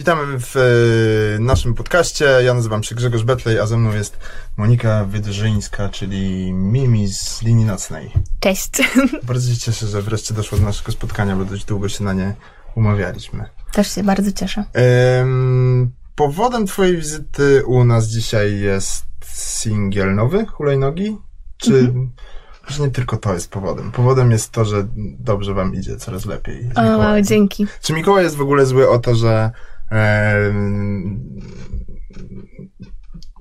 Witamy w e, naszym podcaście. Ja nazywam się Grzegorz Betlej, a ze mną jest Monika Wydrzyńska, czyli Mimi z linii nocnej. Cześć. Bardzo się cieszę, że wreszcie doszło do naszego spotkania, bo dość długo się na nie umawialiśmy. Też się bardzo cieszę. Em, powodem twojej wizyty u nas dzisiaj jest singiel nowy, hulajnogi? Czy Mhm. może nie tylko to jest powodem? Powodem jest to, że dobrze wam idzie, coraz lepiej. O, dzięki. Czy Mikołaj jest w ogóle zły o to, że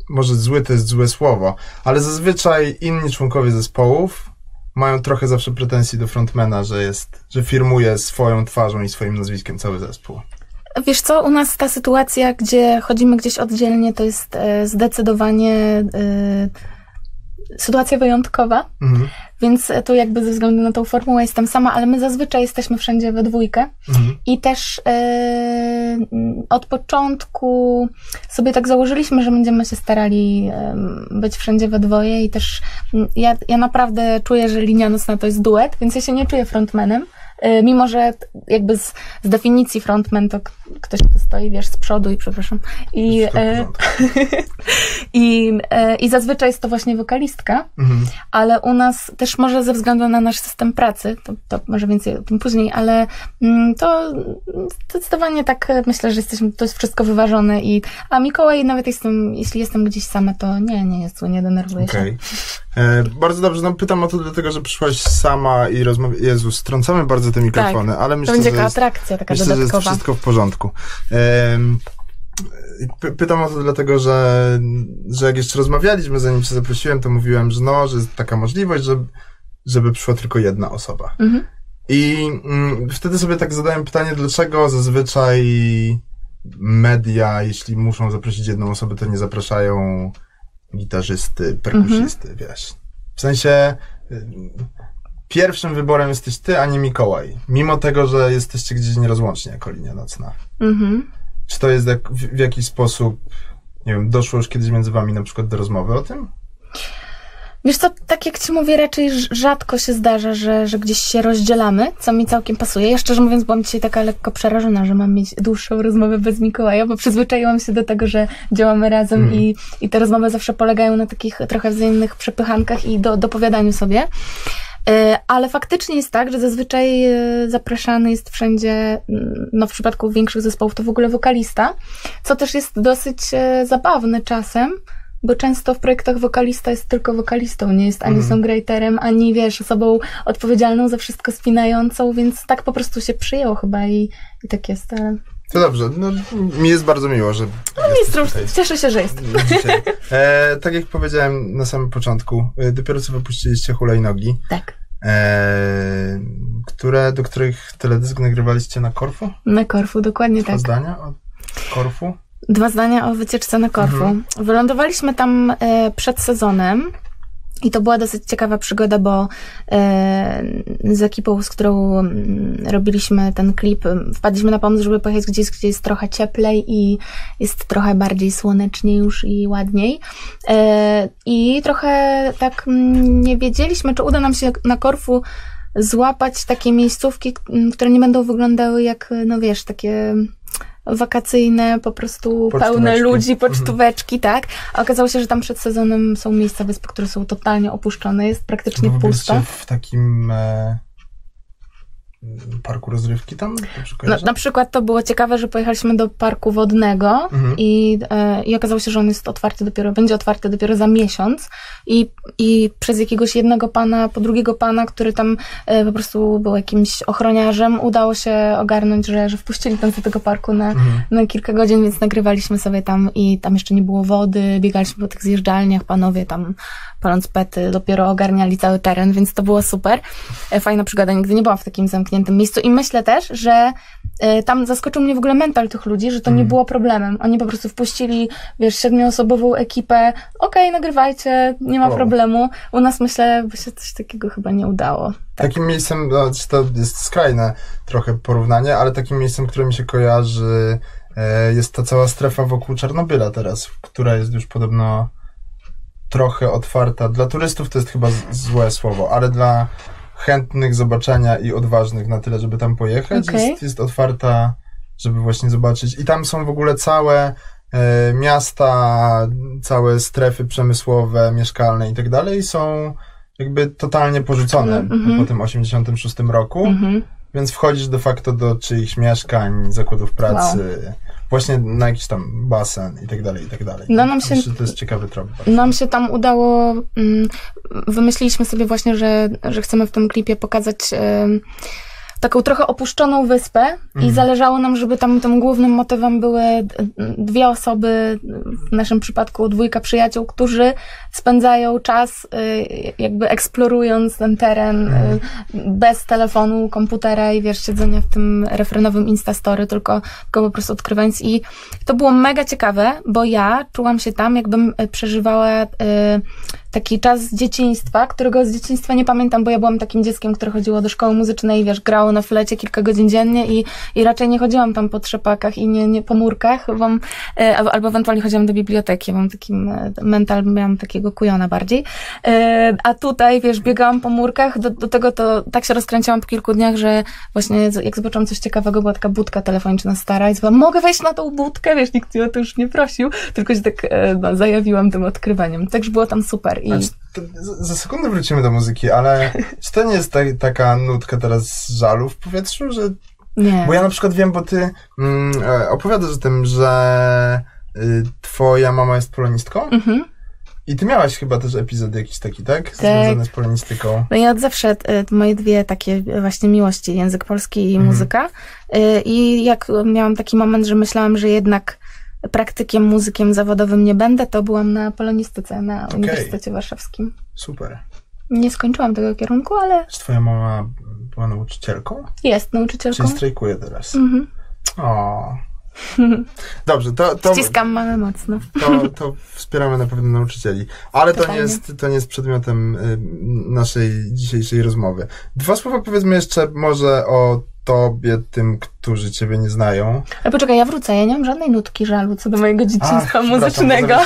może zły to jest złe słowo, ale zazwyczaj inni członkowie zespołów mają trochę zawsze pretensji do frontmana, że jest, że firmuje swoją twarzą i swoim nazwiskiem cały zespół. Wiesz co, u nas ta sytuacja, gdzie chodzimy gdzieś oddzielnie, to jest e, zdecydowanie e, sytuacja wyjątkowa, Mhm. więc tu jakby ze względu na tą formułę jestem sama, ale my zazwyczaj jesteśmy wszędzie we dwójkę Mhm. i też e, od początku sobie tak założyliśmy, że będziemy się starali em, być wszędzie we dwoje i też ja, ja naprawdę czuję, że linia nocna to jest duet, więc ja się nie czuję frontmanem. E, Mimo, że jakby z, z definicji frontman to ktoś, kto stoi, wiesz, z przodu i przepraszam. I, e, i, e, I zazwyczaj jest to właśnie wokalistka, Mhm. ale u nas też może ze względu na nasz system pracy, to, to może więcej o tym później, ale mm, to zdecydowanie tak e, myślę, że jesteśmy, to jest wszystko wyważone i, a Mikołaj nawet jestem, jeśli jestem gdzieś sama, to nie, nie jest zły, nie denerwuję się. E, Bardzo dobrze, no pytam o to dlatego, że przyszłaś sama i rozmawiasz. Jezu, strącamy bardzo te mikrofony, ale To myślę, będzie że jest, atrakcja, taka myślę, że jest dodatkowa. wszystko w porządku. Pytam o to dlatego, że, że jak jeszcze rozmawialiśmy, zanim cię zaprosiłem, to mówiłem, że no, że jest taka możliwość, że, żeby przyszła tylko jedna osoba. Mhm. I mm, wtedy sobie tak zadałem pytanie, dlaczego zazwyczaj media, jeśli muszą zaprosić jedną osobę, to nie zapraszają gitarzysty, perkusisty, wiesz. W sensie y, pierwszym wyborem jesteś ty, a nie Mikołaj. Mimo tego, że jesteście gdzieś nierozłącznie jako linia nocna. Mhm. Czy to jest jak, w, w jakiś sposób, nie wiem, doszło już kiedyś między wami na przykład do rozmowy o tym? Wiesz co, tak jak ci mówię, raczej rz- rzadko się zdarza, że, że gdzieś się rozdzielamy, co mi całkiem pasuje. Ja szczerze mówiąc byłam dzisiaj taka lekko przerażona, że mam mieć dłuższą rozmowę bez Mikołaja, bo przyzwyczaiłam się do tego, że działamy razem Mhm. i, i te rozmowy zawsze polegają na takich trochę wzajemnych przepychankach i do, dopowiadaniu sobie. E, Ale faktycznie jest tak, że zazwyczaj e, zapraszany jest wszędzie, mm, no w przypadku większych zespołów to w ogóle wokalista, co też jest dosyć e, zabawne czasem, bo często w projektach wokalista jest tylko wokalistą, nie jest ani Mhm. songwriterem, ani wiesz, osobą odpowiedzialną za wszystko spinającą, więc tak po prostu się przyjęło chyba i, i tak jest. Ale... To dobrze, no, mi jest bardzo miło, że Mistrz, tutaj. cieszę się, że jest. E, tak jak powiedziałem na samym początku, e, dopiero co wypuściliście hulajnogi, Tak, e, które, do których teledysk nagrywaliście na Korfu? na Korfu, dokładnie tak. zdania o Korfu? Dwa zdania o wycieczce na Korfu. Mhm. Wylądowaliśmy tam e, przed sezonem. I to była dosyć ciekawa przygoda, bo e, z ekipą, z którą mm, robiliśmy ten klip, wpadliśmy na pomysł, żeby pojechać gdzieś, gdzie jest trochę cieplej i jest trochę bardziej słonecznie już i ładniej. E, I trochę tak mm, nie wiedzieliśmy, czy uda nam się na Korfu złapać takie miejscówki, które nie będą wyglądały jak, no wiesz, takie wakacyjne, po prostu pełne Pocztóweczki. ludzi, Mhm. pocztóweczki, tak? A okazało się, że tam przed sezonem są miejsca wyspy, które są totalnie opuszczone, jest praktycznie Bo pusto. w takim e, parku rozrywki tam? Kojarzę? na przykład to było ciekawe, że pojechaliśmy do parku wodnego Mhm. i, e, i okazało się, że on jest otwarty dopiero, będzie otwarty dopiero za miesiąc i, i przez jakiegoś jednego pana, po drugiego pana, który tam e, po prostu był jakimś ochroniarzem, udało się ogarnąć, że, że wpuścili tam do tego parku na, Mhm. na kilka godzin, więc nagrywaliśmy sobie tam i tam jeszcze nie było wody, biegaliśmy po tych zjeżdżalniach, panowie tam paląc pety dopiero ogarniali cały teren, więc to było super. E, Fajna przygoda, nigdy nie byłam w takim zamkniętym miejscu i myślę też, że e, tam zaskoczył mnie w ogóle mental tych ludzi, że to nie Mhm. było problemem. Oni po prostu wpuścili, wiesz, siedmioosobową ekipę, okej, nagrywajcie, nie ma Wow. problemu. U nas myślę, by się coś takiego chyba nie udało. Tak. Takim miejscem, no, to jest skrajne trochę porównanie, ale takim miejscem, które mi się kojarzy, e, jest ta cała strefa wokół Czarnobyla teraz, która jest już podobno trochę otwarta. Dla turystów to jest chyba złe słowo, ale dla chętnych zobaczenia i odważnych na tyle, żeby tam pojechać, Okej. jest, jest otwarta żeby właśnie zobaczyć. I tam są w ogóle całe e, miasta, całe strefy przemysłowe, mieszkalne i tak dalej są jakby totalnie porzucone Mhm. po tym 86 roku, Mhm. więc wchodzisz de facto do czyichś mieszkań, zakładów pracy, właśnie na jakiś tam basen i tak dalej, i tak dalej. No, nam się- Myślę, to jest ciekawy trop. bardzo. Nam się tam udało, mm, wymyśliliśmy sobie właśnie, że, że chcemy w tym klipie pokazać taką trochę opuszczoną wyspę i Mhm. zależało nam, żeby tam tym głównym motywem były dwie osoby, w naszym przypadku dwójka przyjaciół, którzy spędzają czas y, jakby eksplorując ten teren y, bez telefonu, komputera i wiesz, siedzenia w tym refrenowym Instastory, tylko, tylko po prostu odkrywając i to było mega ciekawe, bo ja czułam się tam, jakbym y, przeżywała taki czas z dzieciństwa, którego z dzieciństwa nie pamiętam, bo ja byłam takim dzieckiem, które chodziło do szkoły muzycznej i wiesz, grało na flecie kilka godzin dziennie i, i raczej nie chodziłam tam po trzepakach i nie, nie po murkach, bo, e, albo ewentualnie chodziłam do biblioteki, mam takim e, mental, miałam takiego kujona bardziej. E, A tutaj, wiesz, biegałam po murkach, do, do tego to tak się rozkręciłam po kilku dniach, że właśnie jak zobaczyłam coś ciekawego, była taka budka telefoniczna stara i zobaczyłam, mogę wejść na tą budkę, wiesz, nikt mnie o to już nie prosił, tylko się tak e, no, zajawiłam tym odkrywaniem. Także było tam super i za- sekundę wrócimy do muzyki, ale czy to nie jest ta, taka nutka teraz żalu w powietrzu, że nie. Bo ja na przykład wiem, bo ty mm, e, opowiadasz o tym, że y, twoja mama jest polonistką Mhm. i ty miałaś chyba też epizod jakiś taki, tak? Związany z polonistyką. No ja od zawsze, y, moje dwie takie właśnie miłości, język polski i Mhm. muzyka. Y, I jak miałam taki moment, że myślałam, że jednak praktykiem, muzykiem zawodowym nie będę, to byłam na polonistyce na Okej. Uniwersytecie Warszawskim. Super. Nie skończyłam tego kierunku, ale Czy twoja mama była nauczycielką? jest nauczycielką. Czyli strajkuje teraz? Mhm. O. Dobrze, to, to, Ściskam mamę mocno. to, to wspieramy na pewno nauczycieli. Ale to nie, jest, to nie jest przedmiotem y, naszej dzisiejszej rozmowy. Dwa słowa powiedzmy jeszcze może o tobie, tym, którzy ciebie nie znają. Ale poczekaj, ja wrócę, ja nie mam żadnej nutki żalu co do mojego dzieciństwa Ach, muzycznego.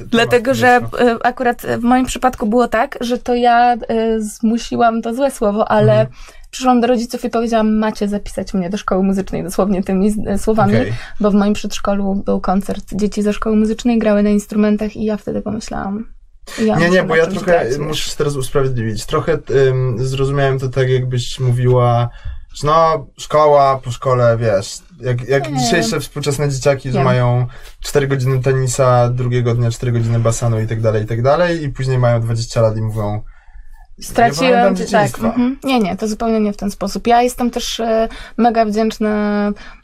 Dlatego, że powietrza. y, akurat w moim przypadku było tak, że to ja y, zmusiłam to złe słowo, ale Mhm. przyszłam do rodziców i powiedziałam, macie zapisać mnie do szkoły muzycznej, dosłownie tymi y, słowami, Okej. bo w moim przedszkolu był koncert dzieci ze szkoły muzycznej, grały na instrumentach i ja wtedy pomyślałam. Ja Nie, nie, bo ja trochę grać, muszę się teraz usprawiedliwić. Trochę ym, zrozumiałem to tak, jakbyś mówiła, no, szkoła, po szkole, wiesz, jak, jak Nie. dzisiejsze współczesne dzieciaki, że mają 4 godziny tenisa, drugiego dnia 4 godziny basenu i tak dalej, i tak dalej, i później mają 20 lat i mówią, nie Straciłem, pamiętam tak. mhm. Nie, nie, to zupełnie nie w ten sposób. Ja jestem też e, mega wdzięczna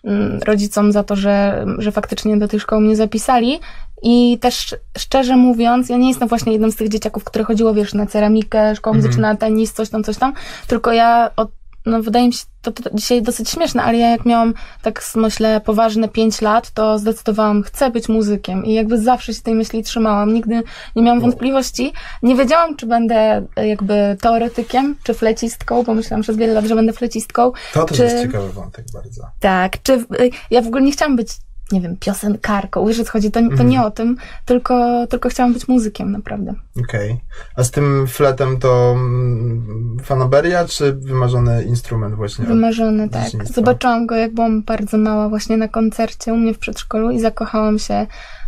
mm, rodzicom za to, że, że faktycznie do tej szkoły mnie zapisali. I też szczerze mówiąc, ja nie jestem właśnie jednym z tych dzieciaków, które chodziło, wiesz, na ceramikę, szkołę Mhm. muzyczną, tenis, coś tam, coś tam, tylko ja od, no wydaje mi się to, to dzisiaj dosyć śmieszne, ale ja jak miałam tak myślę poważne 5 lat, to zdecydowałam, chcę być muzykiem i jakby zawsze się tej myśli trzymałam. Nigdy nie miałam wątpliwości. Nie wiedziałam, czy będę e, jakby teoretykiem, czy flecistką, bo myślałam przez wiele lat, że będę flecistką. to też Czy- jest ciekawy wątek bardzo. Tak, czy y, ja w ogóle nie chciałam być, nie wiem, piosenkarką, wiesz, o co chodzi, to, to Mhm. nie o tym, tylko, tylko chciałam być muzykiem, naprawdę. Okej. A z tym fletem to mm, fanaberia, czy wymarzony instrument właśnie? Wymarzony, tak. dzieciństwa. Zobaczyłam go, jak byłam bardzo mała, właśnie na koncercie u mnie w przedszkolu i zakochałam się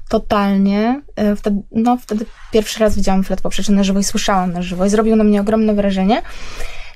totalnie. E, Wtedy, no, wtedy pierwszy raz widziałam flet poprzeczny na żywo i słyszałam na żywo i zrobił na mnie ogromne wrażenie.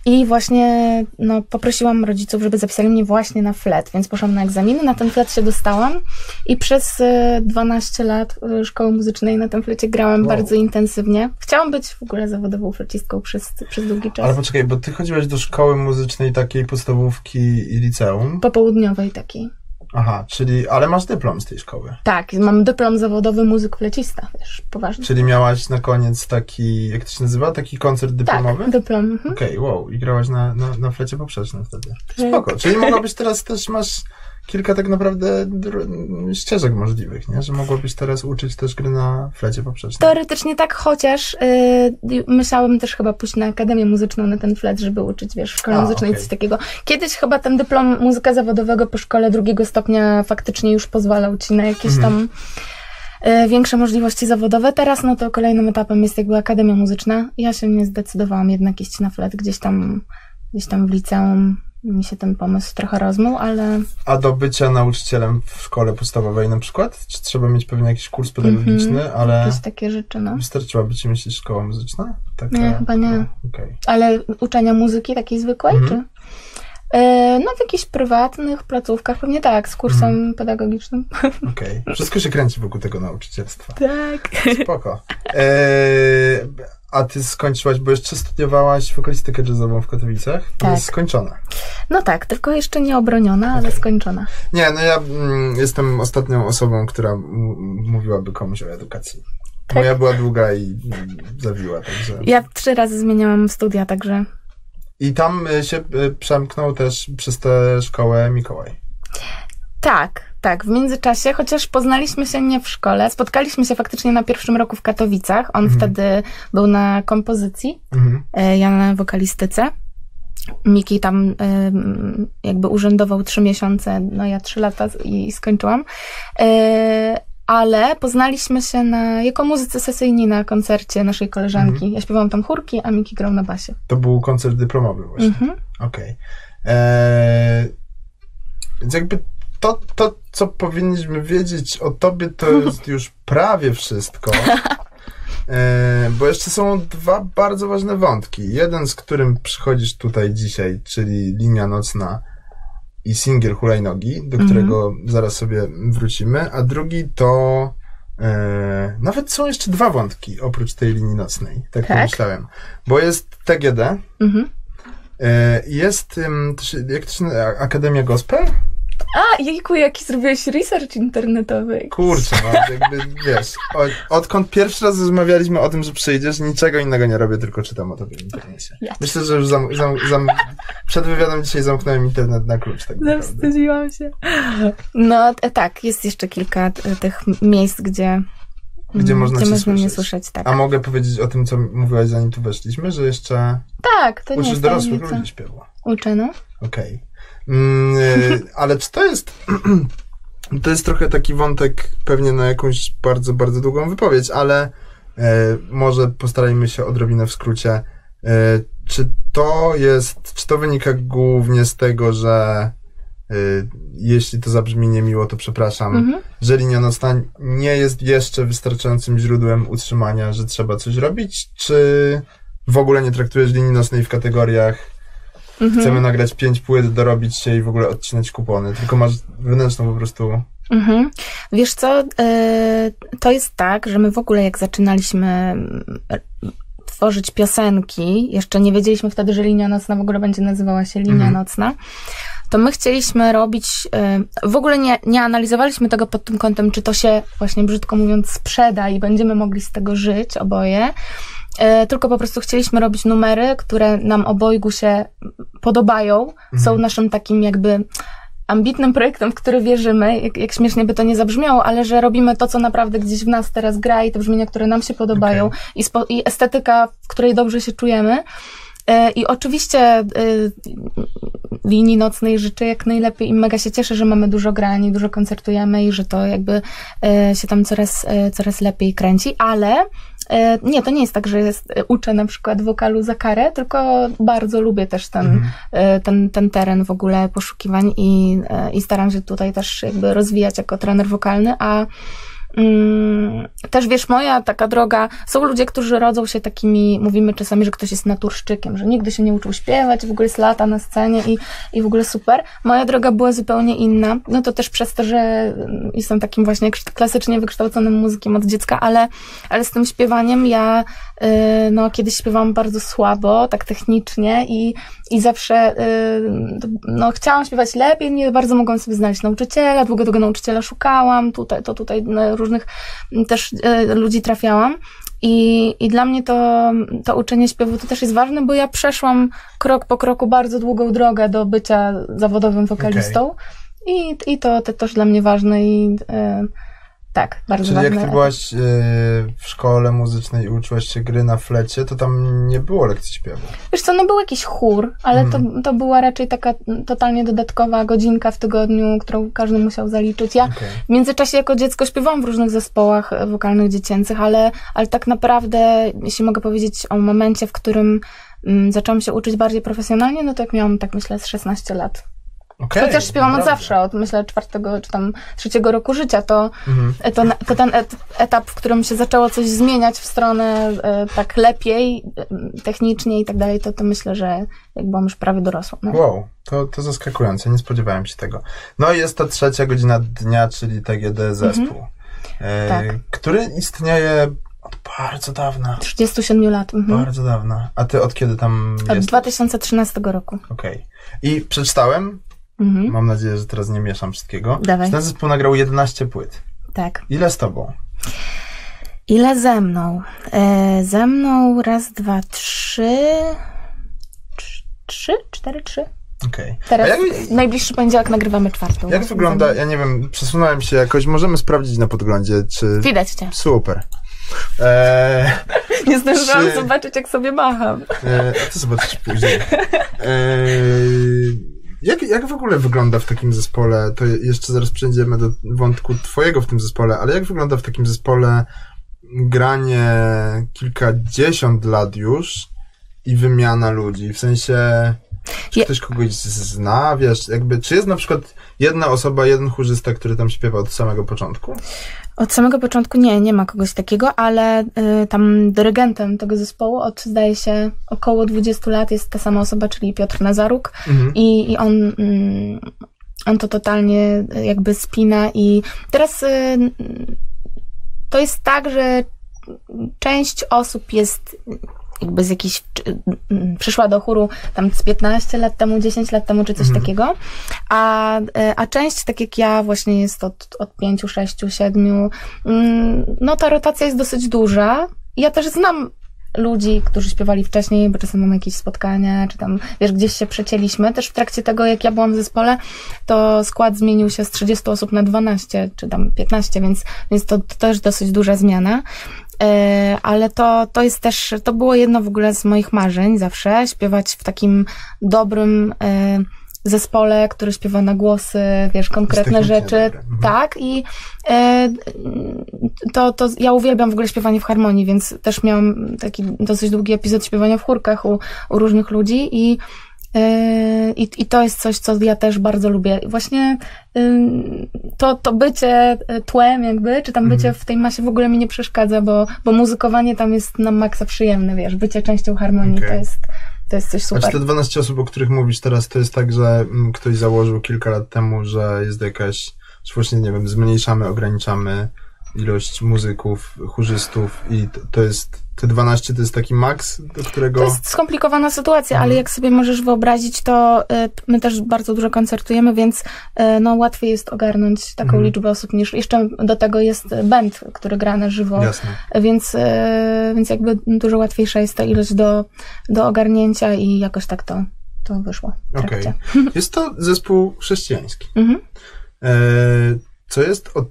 I właśnie no, poprosiłam rodziców, żeby zapisali mnie właśnie na flet, więc poszłam na egzaminy, na ten flet się dostałam i przez e, 12 lat e, szkoły muzycznej na tym flecie grałam Wow. bardzo intensywnie. Chciałam być w ogóle zawodową flecistką przez, przez długi czas. Ale poczekaj, bo ty chodziłaś do szkoły muzycznej takiej podstawówki i liceum. Popołudniowej takiej. Aha, czyli, ale masz dyplom z tej szkoły. Tak, mam dyplom zawodowy muzyk flecista, wiesz, poważnie. Czyli miałaś na koniec taki, jak to się nazywa, taki koncert dyplomowy? Tak, dyplom. Mhm. Okej, wow, i grałaś na, na, na flecie poprzecznym wtedy. Tak. Spoko, czyli mogłabyś teraz też, masz kilka tak naprawdę ścieżek możliwych, nie? Że mogłabyś teraz uczyć też gry na flecie poprzecznym. Teoretycznie tak, chociaż yy, myślałam też chyba pójść na Akademię Muzyczną na ten flet, żeby uczyć, wiesz, w szkole A, muzycznej okej. coś takiego. Kiedyś chyba ten dyplom muzyka zawodowego po szkole drugiego stopnia faktycznie już pozwalał ci na jakieś Mhm. tam yy, większe możliwości zawodowe. Teraz no to kolejnym etapem jest jakby Akademia Muzyczna. Ja się nie zdecydowałam jednak iść na flet gdzieś tam, gdzieś tam w liceum. Mi się ten pomysł trochę rozmył, ale... A do bycia nauczycielem w szkole podstawowej na przykład? Czy trzeba mieć pewnie jakiś kurs pedagogiczny, Mhm, ale Jakieś takie rzeczy, no. wystarczyłaby ci myśleć szkoła muzyczna? Taka... Nie, chyba nie. no, Okej. Ale uczenia muzyki takiej zwykłej, Mhm. czy? E, no w jakichś prywatnych placówkach, pewnie tak, z kursem Mhm. pedagogicznym. okej. Wszystko się kręci wokół tego nauczycielstwa. Tak. Spoko. Eee, a ty skończyłaś, bo jeszcze studiowałaś wokalistykę jazzową w Katowicach? To Tak. jest skończona. No tak, tylko jeszcze nie obroniona, ale Okej. skończona. Nie, no ja mm, jestem ostatnią osobą, która mówiłaby komuś o edukacji. Tak. Moja była długa i mm, zawiła, także... Ja trzy razy zmieniałam studia, także I tam y, się y, przemknął też przez tę szkołę Mikołaj. tak, tak. W międzyczasie, chociaż poznaliśmy się nie w szkole, spotkaliśmy się faktycznie na pierwszym roku w Katowicach. On Mhm. wtedy był na kompozycji, Mhm. e, ja na wokalistyce. Miki tam jakby urzędował trzy miesiące, no ja trzy lata i skończyłam. E, Ale poznaliśmy się na, jako muzycy sesyjni na koncercie naszej koleżanki. Ja śpiewałam tam chórki, a Miki grał na basie. To był koncert dyplomowy właśnie. Mhm. Okej. Eee, Więc jakby to, to, co powinniśmy wiedzieć o tobie, to jest już prawie wszystko. Eee, bo jeszcze są dwa bardzo ważne wątki. Jeden, z którym przychodzisz tutaj dzisiaj, czyli linia nocna i singiel hulajnogi, do Mhm. którego zaraz sobie wrócimy, a drugi to e, nawet są jeszcze dwa wątki oprócz tej linii nocnej, tak, Tak? pomyślałem. Bo jest TGD, Mhm. E, Jest, jak to się Akademia Gospel? A, jejku, jaki zrobiłeś research internetowy. Kurczę, no jakby, wiesz, od, odkąd pierwszy raz rozmawialiśmy o tym, że przyjdziesz, niczego innego nie robię, tylko czytam o tobie w internecie. Ja Myślę, że już zam, zam, zam, przed wywiadem dzisiaj zamknąłem internet na klucz, tak. Zawstydziłam się. No t- tak, jest jeszcze kilka t- tych miejsc, gdzie, Gdzie mm, można gdzie można mnie słyszeć. Tak, A mogę powiedzieć o tym, co mówiłaś zanim tu weszliśmy, że jeszcze tak to nie uczysz dorosłych ludzi śpiewu. Uczę, no. Okej. Mm, y, ale czy to jest. To jest trochę taki wątek pewnie na jakąś bardzo, bardzo długą wypowiedź, ale e, może postarajmy się odrobinę w skrócie. E, czy to jest, czy to wynika głównie z tego, że e, jeśli to zabrzmi niemiło, to przepraszam, Mhm. że linia nocna nie jest jeszcze wystarczającym źródłem utrzymania, że trzeba coś robić, czy w ogóle nie traktujesz linii nocnej w kategoriach Mhm. chcemy nagrać pięć płyt, dorobić się i w ogóle odcinać kupony, tylko masz wewnętrzną po prostu... Mhm. Wiesz co, e, to jest tak, że my w ogóle jak zaczynaliśmy mm, tworzyć piosenki, jeszcze nie wiedzieliśmy wtedy, że Linia Nocna w ogóle będzie nazywała się Linia Mhm. Nocna, to my chcieliśmy robić, e, w ogóle nie, nie analizowaliśmy tego pod tym kątem, czy to się właśnie brzydko mówiąc sprzeda i będziemy mogli z tego żyć oboje, tylko po prostu chcieliśmy robić numery, które nam obojgu się podobają, są naszym takim jakby ambitnym projektem, w który wierzymy, jak, jak śmiesznie by to nie zabrzmiało, ale że robimy to, co naprawdę gdzieś w nas teraz gra i te brzmienia, które nam się podobają Okej. i, spo, i estetyka, w której dobrze się czujemy. E, I oczywiście e, linii nocnej życzę jak najlepiej i mega się cieszę, że mamy dużo grań i dużo koncertujemy i że to jakby e, się tam coraz, e, coraz lepiej kręci, ale e, nie, to nie jest tak, że jest, e, uczę na przykład wokalu za karę, tylko bardzo lubię też ten, Mhm. e, ten, ten teren w ogóle poszukiwań i, e, i staram się tutaj też jakby rozwijać jako trener wokalny, a też wiesz, moja taka droga, są ludzie, którzy rodzą się takimi, mówimy czasami, że ktoś jest naturszczykiem, że nigdy się nie uczył śpiewać, w ogóle jest lata na scenie i, i w ogóle super. Moja droga była zupełnie inna, no to też przez to, że mm, jestem takim właśnie klasycznie wykształconym muzykiem od dziecka, ale, ale z tym śpiewaniem ja, no kiedyś śpiewałam bardzo słabo, tak technicznie i, i zawsze, y, no chciałam śpiewać lepiej, nie bardzo mogłam sobie znaleźć nauczyciela, długo tego nauczyciela szukałam, tutaj, to tutaj różnych też y, ludzi trafiałam. I, I dla mnie to, to uczenie śpiewu to też jest ważne, bo ja przeszłam krok po kroku bardzo długą drogę do bycia zawodowym wokalistą. I, i to, to też dla mnie ważne i y, tak, bardzo Czyli ważne. jak ty byłaś y, w szkole muzycznej i uczyłaś się gry na flecie, to tam nie było lekcji śpiewu. Wiesz co, no był jakiś chór, ale Mhm. to, to była raczej taka totalnie dodatkowa godzinka w tygodniu, którą każdy musiał zaliczyć. Ja Okej. w międzyczasie jako dziecko śpiewałam w różnych zespołach e, wokalnych dziecięcych, ale, ale tak naprawdę, jeśli mogę powiedzieć o momencie, w którym mm, zaczęłam się uczyć bardziej profesjonalnie, no to jak miałam, tak myślę, z 16 lat. Okay, Chociaż śpiewam od zawsze, od myślę czwartego czy tam trzeciego roku życia, to, Mhm. to, to ten et, etap, w którym się zaczęło coś zmieniać w stronę e, tak lepiej, e, technicznie i tak dalej, to, to myślę, że jak byłam już prawie dorosła. No. Wow, to, to zaskakujące, nie spodziewałem się tego. No i jest ta trzecia godzina dnia, czyli TGD zespół, e, Tak. który istnieje od bardzo dawna. 37 lat. Mhm. Bardzo dawna. A ty od kiedy tam Od jesteś? 2013 roku. Okej. I przeczytałem, Mhm. mam nadzieję, że teraz nie mieszam wszystkiego, Dawaj. ten zespół nagrał 11 płyt. Tak. Ile z tobą? Ile ze mną? E, ze mną raz, dwa, trzy. Trz- Trzy? Cztery, trzy? Okej. Teraz A jak, najbliższy poniedziałek nagrywamy czwartą. jak wygląda, ja nie wiem, przesunąłem się jakoś, możemy sprawdzić na podglądzie, czy... Widać cię. Super. Eee, Nie zdążyłam Czy- zobaczyć, jak sobie macham. E, a to zobaczysz później. E, jak, jak w ogóle wygląda w takim zespole, to jeszcze zaraz przejdziemy do wątku twojego w tym zespole, ale jak wygląda w takim zespole granie kilkadziesiąt lat już i wymiana ludzi? W sensie, czy Je- ktoś kogoś zna, wiesz, jakby, czy jest na przykład jedna osoba, jeden chórzysta, który tam śpiewa od samego początku? Od samego początku nie, nie ma kogoś takiego, ale y, tam dyrygentem tego zespołu od, zdaje się, około 20 lat jest ta sama osoba, czyli Piotr Nazaruk. Mhm. I, i on, mm, on to totalnie y, jakby spina i teraz y, to jest tak, że część osób jest jakby z jakiś, czy- mm, przyszła do chóru tam z 15 lat temu, 10 lat temu, czy coś Mhm. takiego, a, y, a część, tak jak ja, właśnie jest od, od 5, 6, 7, mm, no ta rotacja jest dosyć duża. Ja też znam ludzi, którzy śpiewali wcześniej, bo czasem mamy jakieś spotkania, czy tam, wiesz, gdzieś się przecięliśmy. Też w trakcie tego, jak ja byłam w zespole, to skład zmienił się z 30 osób na 12, czy tam 15, więc, więc to, to też dosyć duża zmiana. E, ale to, to jest też, to było jedno w ogóle z moich marzeń zawsze, śpiewać w takim dobrym e, zespole, który śpiewa na głosy, wiesz, konkretne rzeczy. Mhm. Tak, i e, to, to ja uwielbiam w ogóle śpiewanie w harmonii, więc też miałam taki dosyć długi epizod śpiewania w chórkach u, u różnych ludzi i i, I to jest coś, co ja też bardzo lubię. Właśnie to, to bycie y, tłem, jakby, czy tam bycie w tej masie w ogóle mi nie przeszkadza, bo, bo muzykowanie tam jest na maksa przyjemne, wiesz, bycie częścią harmonii Okej. to jest, to jest coś A super. czy te 12 osób, o których mówisz teraz, to jest tak, że mm, ktoś założył kilka lat temu, że jest jakaś, że właśnie, nie wiem, zmniejszamy, ograniczamy ilość muzyków, chórzystów i to, to jest, te 12 to jest taki maks, do którego... To jest skomplikowana sytuacja, ale jak sobie możesz wyobrazić, to y, my też bardzo dużo koncertujemy, więc y, no, łatwiej jest ogarnąć taką Mhm. liczbę osób niż jeszcze do tego jest band, który gra na żywo. Jasne. Więc, e, więc jakby dużo łatwiejsza jest ta ilość do, do ogarnięcia i jakoś tak to, to wyszło. Okej. trakcie. Jest to zespół chrześcijański. Mhm. E, co jest o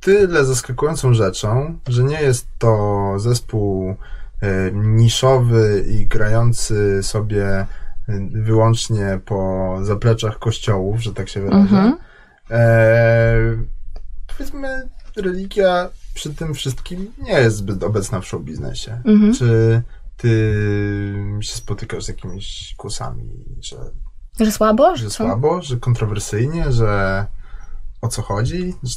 tyle zaskakującą rzeczą, że nie jest to zespół e, niszowy i grający sobie e, wyłącznie po zapleczach kościołów, że tak się wyrażę. Mhm. E, powiedzmy, religia przy tym wszystkim nie jest zbyt obecna w show biznesie. Mhm. Czy ty się spotykasz z jakimiś kłosami, że Że słabo? że słabo, że kontrowersyjnie, że o co chodzi? Że,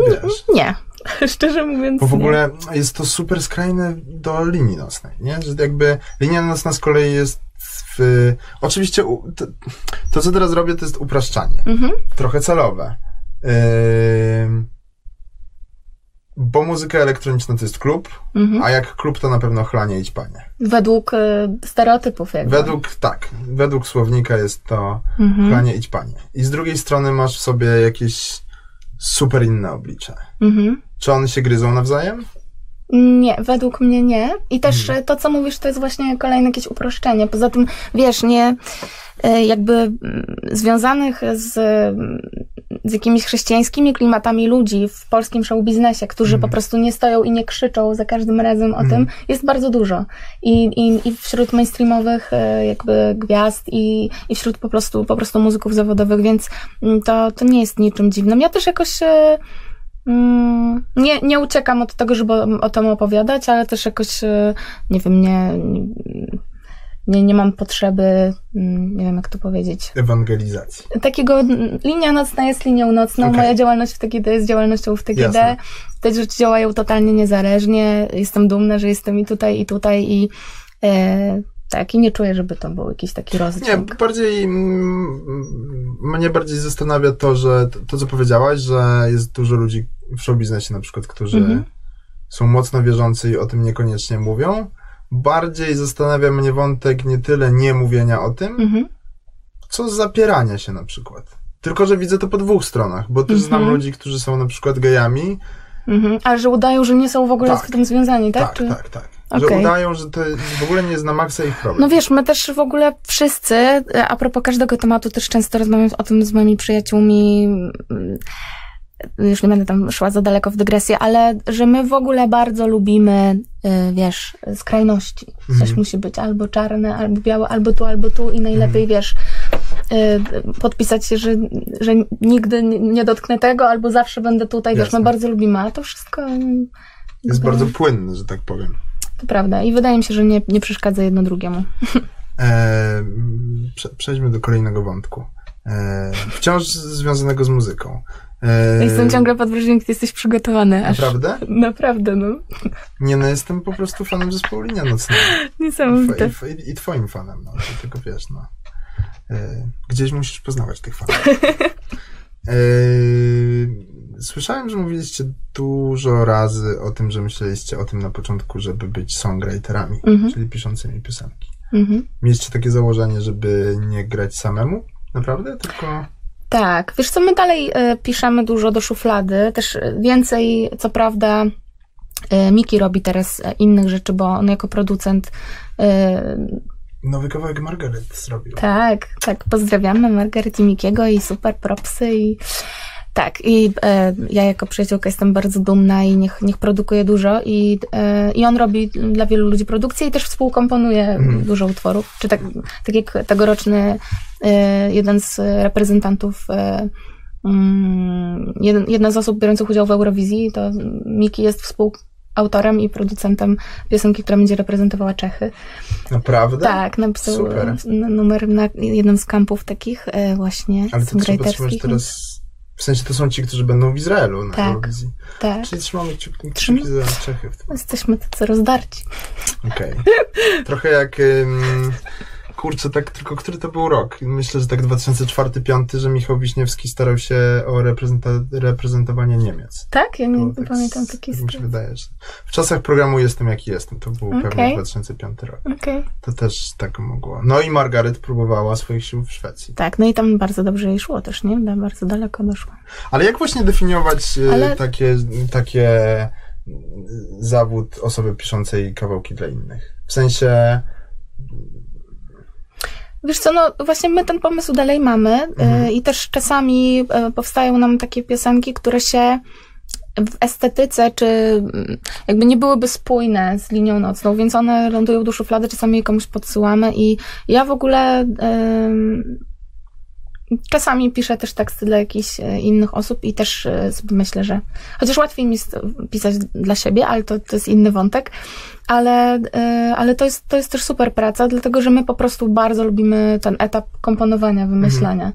wiesz, Nie. Szczerze mówiąc. bo w nie. ogóle jest to super skrajne do linii nocnej, nie? Że jakby linia nocna z kolei jest w... Oczywiście to, to co teraz robię, to jest upraszczanie. Mhm. Trochę celowe. Ym, bo muzyka elektroniczna to jest klub, Mhm. a jak klub to na pewno chlanie i ćpanie. Według e, stereotypów jakby. Według, tak, według słownika jest to Mhm. chlanie i ćpanie. I z drugiej strony masz w sobie jakieś super inne oblicze. Mhm. Czy one się gryzą nawzajem? Nie, według mnie nie. I też Hmm. to, co mówisz, to jest właśnie kolejne jakieś uproszczenie. Poza tym, wiesz, nie e, jakby mm, związanych z, mm, z jakimiś chrześcijańskimi klimatami ludzi w polskim show biznesie, którzy Mhm. po prostu nie stoją i nie krzyczą za każdym razem o Mhm. tym, jest bardzo dużo. I, i, I wśród mainstreamowych e, jakby gwiazd i, i wśród po prostu, po prostu muzyków zawodowych, więc mm, to, to nie jest niczym dziwnym. Ja też jakoś e, Mm, nie, nie uciekam od tego, żeby o, o tym opowiadać, ale też jakoś, e, nie wiem, nie, nie, nie mam potrzeby, mm, nie wiem jak to powiedzieć, Ewangelizacji. takiego, mm, linia nocna jest linią nocną, Okej. moja działalność w TGD jest działalnością w TGD, Jasne. te rzeczy działają totalnie niezależnie, jestem dumna, że jestem i tutaj, i tutaj, i e, tak, i nie czuję, żeby to był jakiś taki Nie, rozdźwięk. bardziej mm, mnie bardziej zastanawia to, że to, co powiedziałaś, że jest dużo ludzi w showbiznesie na przykład, którzy Mhm. są mocno wierzący i o tym niekoniecznie mówią. Bardziej zastanawia mnie wątek nie tyle nie mówienia o tym, Mhm. co zapierania się na przykład. Tylko, że widzę to po dwóch stronach, bo też Mhm. znam ludzi, którzy są na przykład gejami. Mhm. A że udają, że nie są w ogóle Tak. z tym związani, tak? Tak, Czy- tak, tak. Że Okej. udają, że to w ogóle nie jest na maksa ich problem. No wiesz, my też w ogóle wszyscy, e, a propos każdego tematu, też często rozmawiam o tym z moimi przyjaciółmi, mm, już nie będę tam szła za daleko w dygresję, ale że my w ogóle bardzo lubimy, y, wiesz, skrajności. Coś Mhm. musi być albo czarne, albo białe, albo tu, albo tu i najlepiej, wiesz, y, podpisać się, że, że nigdy nie- dotknę tego, albo zawsze będę tutaj, wiesz, Jasne. my bardzo lubimy, a to wszystko... jest bardzo płynny, że tak powiem. To prawda i wydaje mi się, że nie, nie przeszkadza jedno drugiemu. E, prze, przejdźmy do kolejnego wątku. E, wciąż związanego z muzyką. E, Jestem ciągle pod wrażeniem, gdy jesteś przygotowany. Aż... Naprawdę? Naprawdę, no. Nie, no jestem po prostu fanem zespołu Linia Nocnego. I, Niesamowite. i, I twoim fanem, no. Tylko wiesz, no. E, gdzieś musisz poznawać tych fanów. E, słyszałem, że mówiliście dużo razy o tym, że myśleliście o tym na początku, żeby być songwriterami, Mhm. czyli piszącymi piosenki. Mhm. Mieliście takie założenie, żeby nie grać samemu? Naprawdę? Tylko... Tak, wiesz co, my dalej e, piszemy dużo do szuflady, też e, więcej, co prawda, e, Miki robi teraz innych rzeczy, bo on jako producent Nowy kawałek Margaret zrobił. Tak, tak, pozdrawiamy Margaret i Mikiego i super propsy i tak, i e, ja jako przyjaciółka jestem bardzo dumna i niech, niech produkuje dużo i, e, i on robi dla wielu ludzi produkcję i też współkomponuje Mhm. dużo utworów, czy tak, tak jak tegoroczny e, jeden z reprezentantów e, mm, jeden, jedna z osób biorących udział w Eurowizji, to Miki jest współautorem i producentem piosenki, która będzie reprezentowała Czechy. Naprawdę? Tak, napisał Super. numer na jednym z kampów takich e, właśnie Ale to songwriterskich. teraz... W sensie to są ci, którzy będą w Izraelu na Tak. Eurowizji. Tak, Czyli trzymamy kciuki kciuki za Czechy jesteśmy tacy rozdarci. Okej. Trochę jak... Ym, kurczę, tak tylko który to był rok? Myślę, że tak 2004-2005, że Michał Wiśniewski starał się o reprezenta- reprezentowanie Niemiec. Tak? Ja nie, tak pamiętam takiej tak mi się wydaje, że w czasach programu Jestem jaki jestem. To był pewnie Okej. 2005 rok. Okej. To też tak mogło. No i Margaret próbowała swoich sił w Szwecji. Tak, no i tam bardzo dobrze jej szło też, nie? Da- Bardzo daleko doszło. Ale jak właśnie definiować e, Ale- takie, takie e, zawód osoby piszącej kawałki dla innych? W sensie, Wiesz co, no właśnie my ten pomysł dalej mamy Mhm. y, i też czasami y, powstają nam takie piosenki, które się w estetyce, czy mm, jakby nie byłyby spójne z linią nocną, więc one lądują do szuflady, czasami je komuś podsyłamy i ja w ogóle ym, czasami piszę też teksty dla jakichś e, innych osób i też e, sobie myślę, że chociaż łatwiej mi jest pisać dla siebie, ale to, to jest inny wątek, ale, e, ale to, jest, to jest też super praca, dlatego że my po prostu bardzo lubimy ten etap komponowania, wymyślania.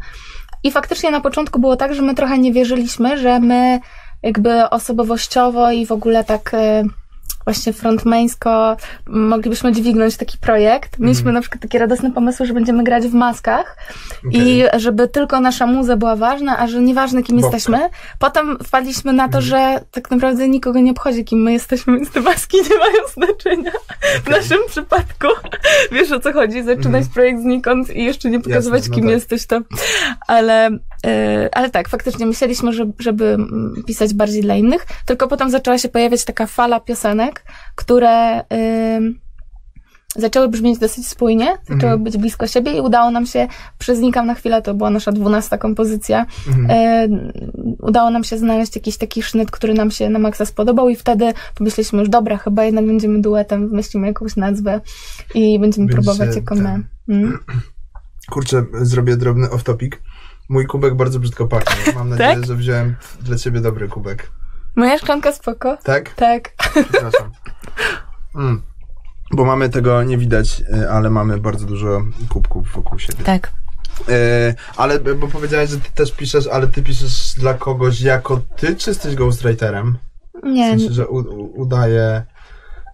I faktycznie na początku było tak, że my trochę nie wierzyliśmy, że my jakby osobowościowo i w ogóle tak właśnie frontmańsko moglibyśmy dźwignąć taki projekt. Mieliśmy na przykład takie radosne pomysły, że będziemy grać w maskach i żeby tylko nasza muza była ważna, a że nieważne kim Bobka. jesteśmy. Potem wpadliśmy na to, że tak naprawdę nikogo nie obchodzi kim my jesteśmy, więc te maski nie mają znaczenia. W naszym przypadku wiesz o co chodzi, zaczynać projekt znikąd i jeszcze nie pokazywać Jasne, no kim tak. jesteś to. Ale, e, ale tak, faktycznie myśleliśmy, że, żeby mm, pisać bardziej dla innych, tylko potem zaczęła się pojawiać taka fala piosenek, które ym, zaczęły brzmieć dosyć spójnie, zaczęły Mhm. być blisko siebie i udało nam się, przyznikam na chwilę, to była nasza dwunasta kompozycja, Mhm. e, udało nam się znaleźć jakiś taki sznyt, który nam się na maksa spodobał i wtedy pomyśleliśmy już, dobra, chyba jednak będziemy duetem, wymyślimy jakąś nazwę i będziemy Będziecie próbować jako my. Mm. Kurczę, zrobię drobny off-topic. Mój kubek bardzo brzydko pachnie. Mam nadzieję, Tak? że wziąłem dla ciebie dobry kubek. Moja szklanka spoko? Tak? Tak. Przepraszam. Mm. bo mamy tego nie widać, e, ale mamy bardzo dużo kubków wokół siebie. Tak. E, ale, bo powiedziałeś, że ty też piszesz, ale ty piszesz dla kogoś jako ty, czy jesteś ghostwriterem? W Nie, sensie, że u, u, udaje,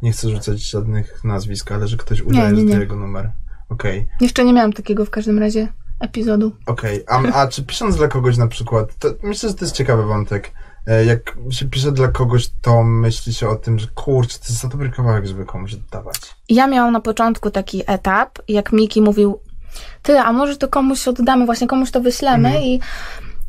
nie chcę rzucać żadnych nazwisk, ale że ktoś udaje, nie, że nie. to jego numer. Okej, jeszcze nie miałam takiego w każdym razie epizodu. okej. A, a czy pisząc dla kogoś na przykład, to myślę, że to jest ciekawy wątek. E, Jak się pisze dla kogoś, to myśli się o tym, że kurczę, to jest za dobry kawałek, żeby komuś oddawać. Ja miałam na początku taki etap, jak Miki mówił, ty, a może to komuś oddamy, właśnie komuś to wyślemy Mhm. i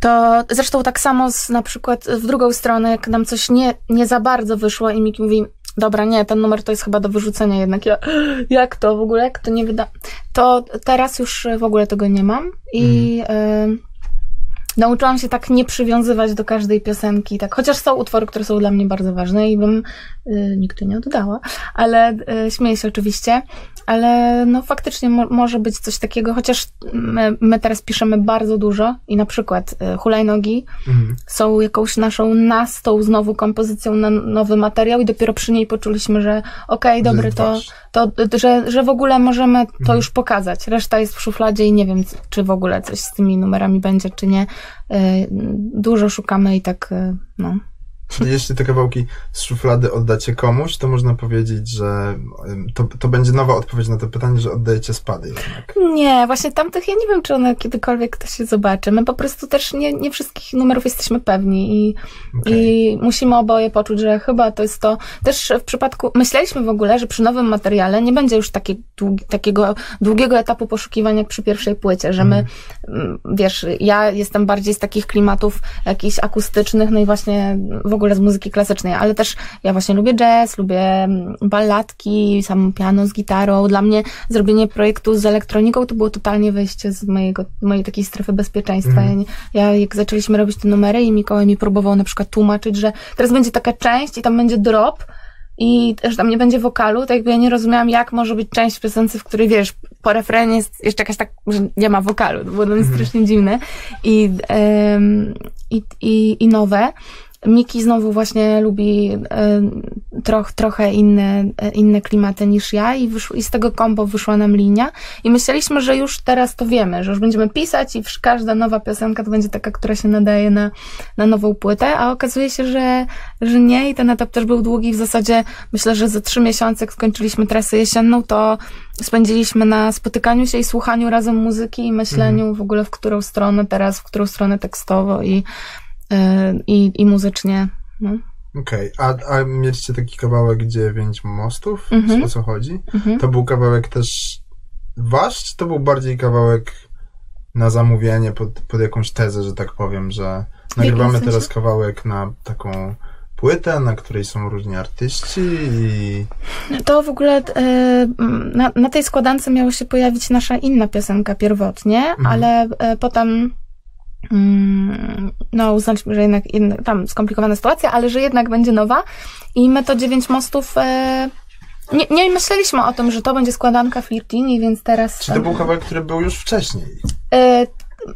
to zresztą tak samo z, na przykład w drugą stronę, jak nam coś nie, nie za bardzo wyszło i Miki mówi, dobra, nie, ten numer to jest chyba do wyrzucenia jednak. Ja, jak to w ogóle, jak to nie wyda... To teraz już w ogóle tego nie mam i Mhm. y, nauczyłam się tak nie przywiązywać do każdej piosenki, tak, chociaż są utwory, które są dla mnie bardzo ważne i bym y, nigdy nie oddała, ale y, śmieję się oczywiście, ale no faktycznie mo- może być coś takiego, chociaż my, my teraz piszemy bardzo dużo i na przykład y, hulajnogi Mhm. są jakąś naszą nastą znowu kompozycją na nowy materiał i dopiero przy niej poczuliśmy, że okej, Że dobry, to, to, że, że w ogóle możemy to Mhm. już pokazać. Reszta jest w szufladzie i nie wiem, czy w ogóle coś z tymi numerami będzie, czy nie. Y, Dużo szukamy i tak, y, no. Jeśli te kawałki z szuflady oddacie komuś, to można powiedzieć, że to, to będzie nowa odpowiedź na to pytanie, że oddajecie spady jednak. Nie, właśnie tamtych ja nie wiem, czy one kiedykolwiek to się zobaczy. My po prostu też nie, nie wszystkich numerów jesteśmy pewni i, Okej. i musimy oboje poczuć, że chyba to jest to. Też w przypadku, myśleliśmy w ogóle, że przy nowym materiale nie będzie już długi, takiego długiego etapu poszukiwania jak przy pierwszej płycie, że my, mm, wiesz, ja jestem bardziej z takich klimatów jakichś akustycznych, no i właśnie w ogóle z muzyki klasycznej, ale też ja właśnie lubię jazz, lubię mm, balladki, sam piano z gitarą. Dla mnie zrobienie projektu z elektroniką to było totalnie wyjście z mojego, mojej takiej strefy bezpieczeństwa. Mhm. Ja, ja jak zaczęliśmy robić te numery i Mikołaj mi próbował na przykład tłumaczyć, że teraz będzie taka część i tam będzie drop i też tam nie będzie wokalu, to jakby ja nie rozumiałam, jak może być część piosence, w której wiesz, po refrenie jest jeszcze jakaś tak, że nie ma wokalu, to było dla mnie strasznie dziwne i, i, i, i nowe. Miki znowu właśnie lubi em, troch, trochę inne, e, inne klimaty niż ja i, wyszło, i z tego kombo wyszła nam linia. I myśleliśmy, że już teraz to wiemy, że już będziemy pisać i każda nowa piosenka to będzie taka, która się nadaje na, na nową płytę, a okazuje się, że, że nie i ten etap też był długi, w zasadzie myślę, że za trzy miesiące, jak skończyliśmy trasę jesienną, to spędziliśmy na spotykaniu się i słuchaniu razem muzyki i myśleniu w ogóle w którą stronę teraz, w którą stronę tekstowo i, i, i muzycznie. No. Okej, a, a mieliście taki kawałek Dziewięć Mostów? Mhm. O co chodzi? Mhm. To był kawałek też wasz, czy to był bardziej kawałek na zamówienie pod, pod jakąś tezę, że tak powiem, że nagrywamy sensie? teraz kawałek na taką płytę, na której są różni artyści i... To w ogóle e, na, na tej składance miała się pojawić nasza inna piosenka pierwotnie, ale e, potem mm, no uznaliśmy, że jednak, jednak tam skomplikowana sytuacja, ale że jednak będzie nowa i my to dziewięć mostów e, nie, nie myśleliśmy o tym, że to będzie składanka Flirtini, więc teraz Czy to był kawałek, który był już wcześniej? E,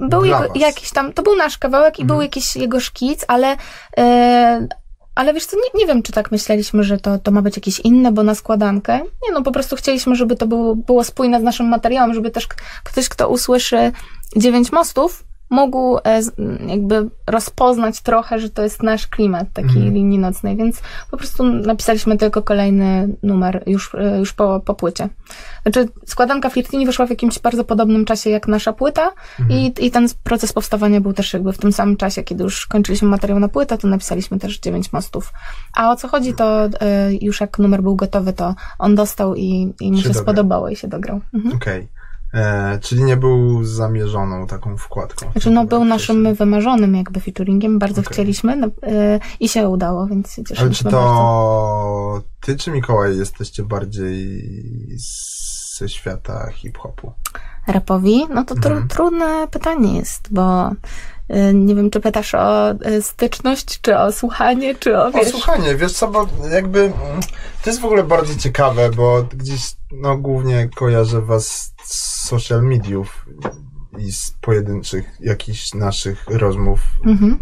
był jego, jakiś tam, to był nasz kawałek i był jakiś jego szkic, ale, e, ale wiesz co, nie, nie wiem, czy tak myśleliśmy, że to, to ma być jakieś inne, bo na składankę. Nie no, po prostu chcieliśmy, żeby to było, było spójne z naszym materiałem, żeby też ktoś, kto usłyszy dziewięć mostów, mógł e, jakby rozpoznać trochę, że to jest nasz klimat takiej linii nocnej, więc po prostu napisaliśmy tylko kolejny numer już, e, już po, po płycie. Znaczy, składanka Flirtini wyszła w jakimś bardzo podobnym czasie jak nasza płyta i, i ten proces powstawania był też jakby w tym samym czasie, kiedy już kończyliśmy materiał na płytę, to napisaliśmy też dziewięć mostów. A o co chodzi, to e, już jak numer był gotowy, to on dostał i, i mu Się się, spodobało i się dograł. Mhm. Okej. E, Czyli nie był zamierzoną taką wkładką. Znaczy, no był naszym wymarzonym jakby featuringiem, bardzo Okej. chcieliśmy no, e, i się udało, więc się Ale czy cieszyliśmy bardzo. to ty czy Mikołaj jesteście bardziej ze świata hip-hopu? Rapowi? No to tru, Mhm. trudne pytanie jest, bo nie wiem, czy pytasz o y, styczność, czy o słuchanie, czy o, O, wiesz... słuchanie, wiesz co, bo jakby mm, to jest w ogóle bardzo ciekawe, bo gdzieś no głównie kojarzę was z social mediów i z pojedynczych jakichś naszych rozmów Mhm.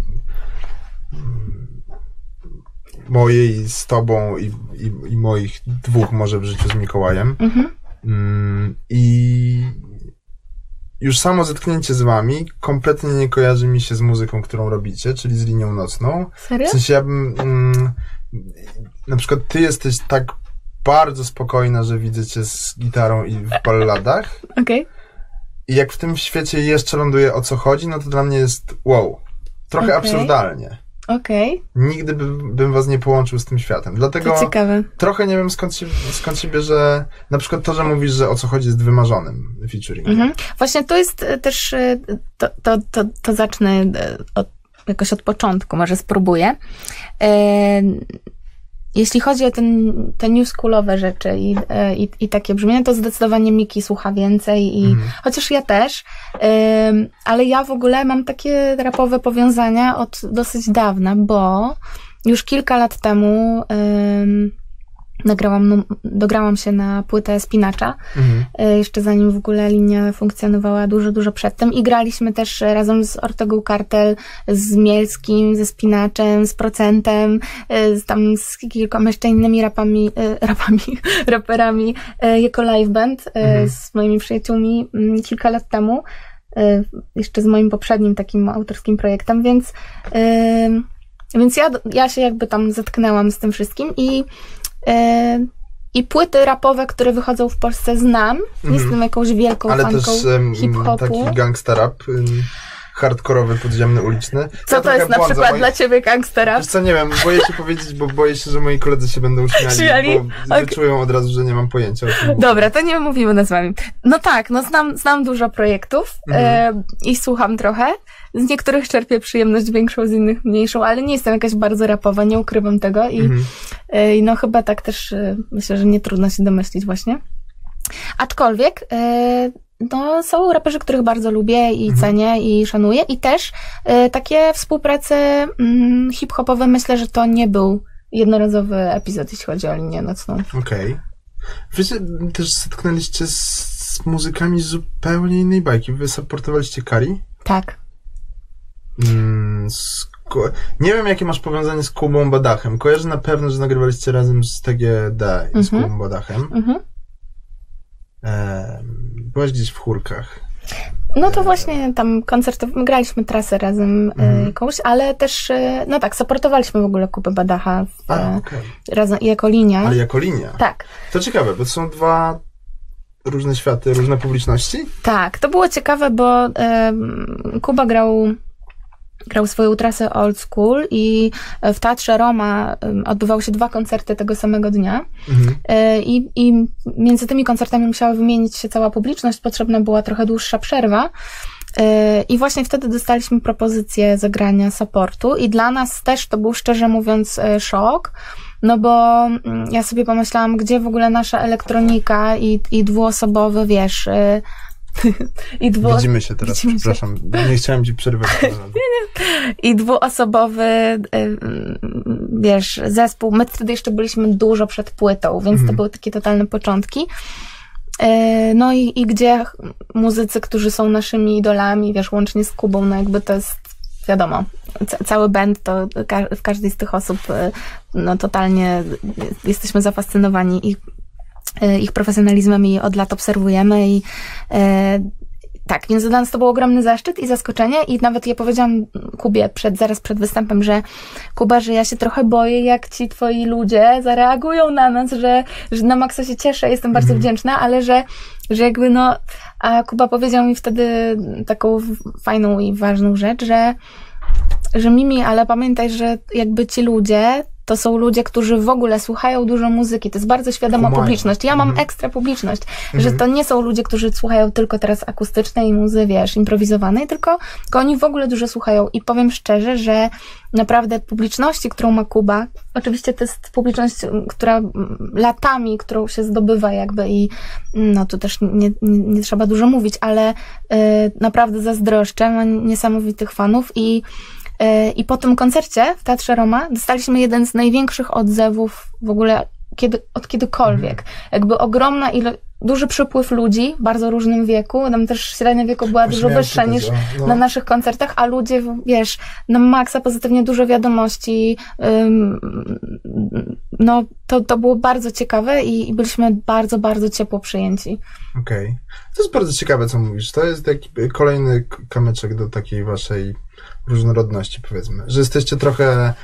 mojej z tobą i, i, i moich dwóch może w życiu z Mikołajem. Mhm. Mm, I już samo zetknięcie z wami kompletnie nie kojarzy mi się z muzyką, którą robicie, czyli z linią nocną. Serio? W sensie ja bym. Mm, na przykład ty jesteś tak bardzo spokojna, że widzę cię z gitarą i w balladach. Okej. I jak w tym świecie jeszcze ląduje o co chodzi, no to dla mnie jest wow. Trochę Okej. absurdalnie. Okej. Nigdy bym, bym was nie połączył z tym światem. Dlatego To ciekawe. trochę nie wiem skąd się, skąd się bierze na przykład to, że mówisz, że o co chodzi jest wymarzonym featuringiem. Mhm. Właśnie to jest e, też, e, to, to, to, to zacznę e, od, jakoś od początku, może spróbuję. E, Jeśli chodzi o ten, te newschoolowe rzeczy i, e, i, i takie brzmienie, to zdecydowanie Miki słucha więcej i Mhm. chociaż ja też, em, ale ja w ogóle mam takie rapowe powiązania od dosyć dawna, bo już kilka lat temu em, nagrałam, dograłam się na płytę Spinacza, Mhm. e, jeszcze zanim w ogóle linia funkcjonowała dużo, dużo przedtem i graliśmy też razem z Ortegą Kartel, z Mielskim, ze Spinaczem, z Procentem, e, z tam z kilkoma jeszcze innymi rapami, e, rapami, raperami, jako live band Mhm. z moimi przyjaciółmi mm, kilka lat temu, jeszcze z moim poprzednim takim autorskim projektem, więc więc ja, ja się jakby tam zetknęłam z tym wszystkim i i płyty rapowe, które wychodzą w Polsce znam. Nie Mhm. jestem jakąś wielką Ale fanką też em, hip-hopu. taki gangsta rap, hardkorowy, podziemny, uliczny. Co Ja to jest na błądzę, przykład moi- dla ciebie gangstera? Wiesz co, nie wiem, boję się powiedzieć, bo boję się, że moi koledzy się będą śmiali, Śmiali? bo Ok. wyczują od razu, że nie mam pojęcia. Dobra, to nie mówimy nazwami. No tak, no znam, znam dużo projektów Mhm. e, i słucham trochę. Z niektórych czerpię przyjemność większą, z innych mniejszą, ale nie jestem jakaś bardzo rapowa, nie ukrywam tego i Mhm. i no chyba tak też e, myślę, że nie trudno się domyślić właśnie. Aczkolwiek no, są raperzy, których bardzo lubię i Mhm. cenię i szanuję i też e, takie współprace mm, hip-hopowe myślę, że to nie był jednorazowy epizod, jeśli chodzi o linię nocną. Okej. Wiecie, też zetknęliście z, z muzykami z zupełnie innej bajki. Wy supportowaliście Kari? Tak. Mm, z, nie wiem, jakie masz powiązanie z Kubą Badachem. Kojarzę na pewno, że nagrywaliście razem z TGD i z Mhm. Kubą Badachem. Mhm. Byłaś gdzieś w chórkach. No to właśnie tam koncertow... graliśmy trasę razem e, jakąś, ale też, e, no tak, supportowaliśmy w ogóle Kubę Badacha w, A, e, okej. razem jako linia. Ale jako linia. Tak, To ciekawe, bo to są dwa różne światy, różne publiczności. tak. To było ciekawe, bo em, Kuba grał grał swoją trasę old school i e, w Teatrze Roma odbywały się dwa koncerty tego samego dnia. Mhm. E, I, I między tymi koncertami musiała wymienić się cała publiczność, potrzebna była trochę dłuższa przerwa. E, I właśnie wtedy dostaliśmy propozycję zagrania supportu, i dla nas też to był szczerze mówiąc szok. No bo mm, ja sobie pomyślałam, gdzie w ogóle nasza elektronika i, i dwuosobowy, wiesz, i, dwu, Widzimy się teraz, Widzimy się. przepraszam. Nie chciałem ci przerywać. i dwuosobowy, y, wiesz, zespół. My wtedy jeszcze byliśmy dużo przed płytą, więc to Mhm. były takie totalne początki. Y, No i, i gdzie muzycy, którzy są naszymi idolami, wiesz, łącznie z Kubą, no jakby to jest, wiadomo, ca- cały band to ka- w każdej z tych osób, y, no totalnie jesteśmy zafascynowani ich, ich profesjonalizmem i od lat obserwujemy i y, tak, więc dla nas to był ogromny zaszczyt i zaskoczenie i nawet ja powiedziałam Kubie przed, zaraz przed występem, że Kuba, że ja się trochę boję, jak ci twoi ludzie zareagują na nas, że, że na maksa się cieszę, jestem bardzo Mhm. wdzięczna, ale że, że jakby no, a Kuba powiedział mi wtedy taką fajną i ważną rzecz, że, że Mimi, ale pamiętaj, że jakby ci ludzie to są ludzie, którzy w ogóle słuchają dużo muzyki. To jest bardzo świadoma publiczność. Ja mam Mhm. ekstra publiczność, że Mhm. to nie są ludzie, którzy słuchają tylko teraz akustycznej muzy, wiesz, improwizowanej, tylko, tylko oni w ogóle dużo słuchają. I powiem szczerze, że naprawdę publiczności, którą ma Kuba, oczywiście to jest publiczność, która latami, którą się zdobywa jakby i mm, no tu też nie, nie, nie trzeba dużo mówić, ale y, naprawdę zazdroszczę, ma niesamowitych fanów i i po tym koncercie w Teatrze Roma dostaliśmy jeden z największych odzewów w ogóle kiedy, od kiedykolwiek. Jakby ogromna ilość, duży przypływ ludzi w bardzo różnym wieku. Tam też średnia wieku była Właśnie dużo wyższa niż o, no. na naszych koncertach, a ludzie, wiesz, na maksa pozytywnie dużo wiadomości. No, to, to było bardzo ciekawe i, i byliśmy bardzo, bardzo ciepło przyjęci. Okej. To jest bardzo ciekawe, co mówisz. To jest taki kolejny kamyczek do takiej waszej różnorodności, powiedzmy. Że jesteście trochę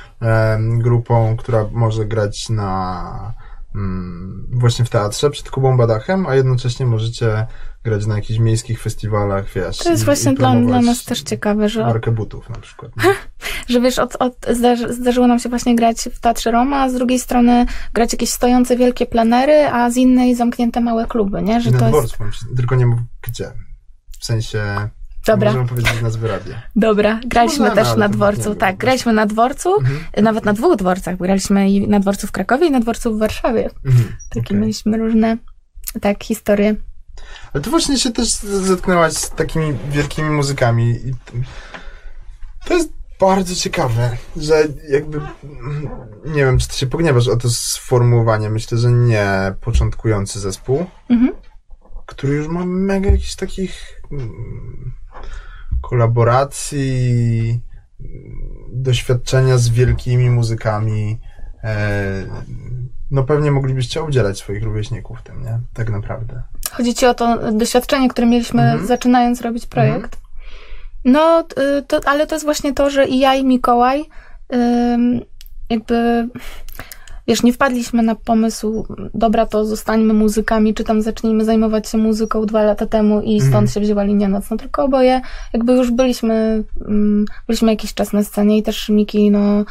grupą, która może grać na mm, właśnie w teatrze przed Kubą Badachem, a jednocześnie możecie grać na jakichś miejskich festiwalach, wiesz. To jest i- właśnie i dla, dla nas też ciekawe, że, Markę butów na przykład. że wiesz, od, od, zdarzy, zdarzyło nam się właśnie grać w Teatrze Roma, a z drugiej strony grać jakieś stojące wielkie plenery, a z innej zamknięte małe kluby, nie? Że to jest... dworcu, się- tylko nie mów gdzie. W sensie, Dobra. możemy powiedzieć nazwy radia. Dobra, graliśmy też na dworcu. Tak, graliśmy na dworcu, Mhm. nawet na dwóch dworcach. Graliśmy i na dworcu w Krakowie i na dworcu w Warszawie. Mhm. Takie Okej. mieliśmy różne tak historie. Ale ty właśnie się też zetknęłaś z takimi wielkimi muzykami i to jest bardzo ciekawe, że jakby nie wiem, czy ty się pogniewasz o to sformułowanie. Myślę, że nie początkujący zespół, Mhm. który już ma mega jakichś takich mm, kolaboracji, doświadczenia z wielkimi muzykami. E, no pewnie moglibyście udzielać swoich rówieśników tym, nie? Tak naprawdę. Chodzi ci o to doświadczenie, które mieliśmy Mhm. zaczynając robić projekt. No, y, to, ale to jest właśnie to, że i ja, i Mikołaj jakby wiesz, nie wpadliśmy na pomysł, dobra, to zostańmy muzykami, czy tam zacznijmy zajmować się muzyką dwa lata temu i stąd Mhm. się wzięła linia nocna, tylko oboje jakby już byliśmy, mm, byliśmy jakiś czas na scenie i też Miki, no, mm,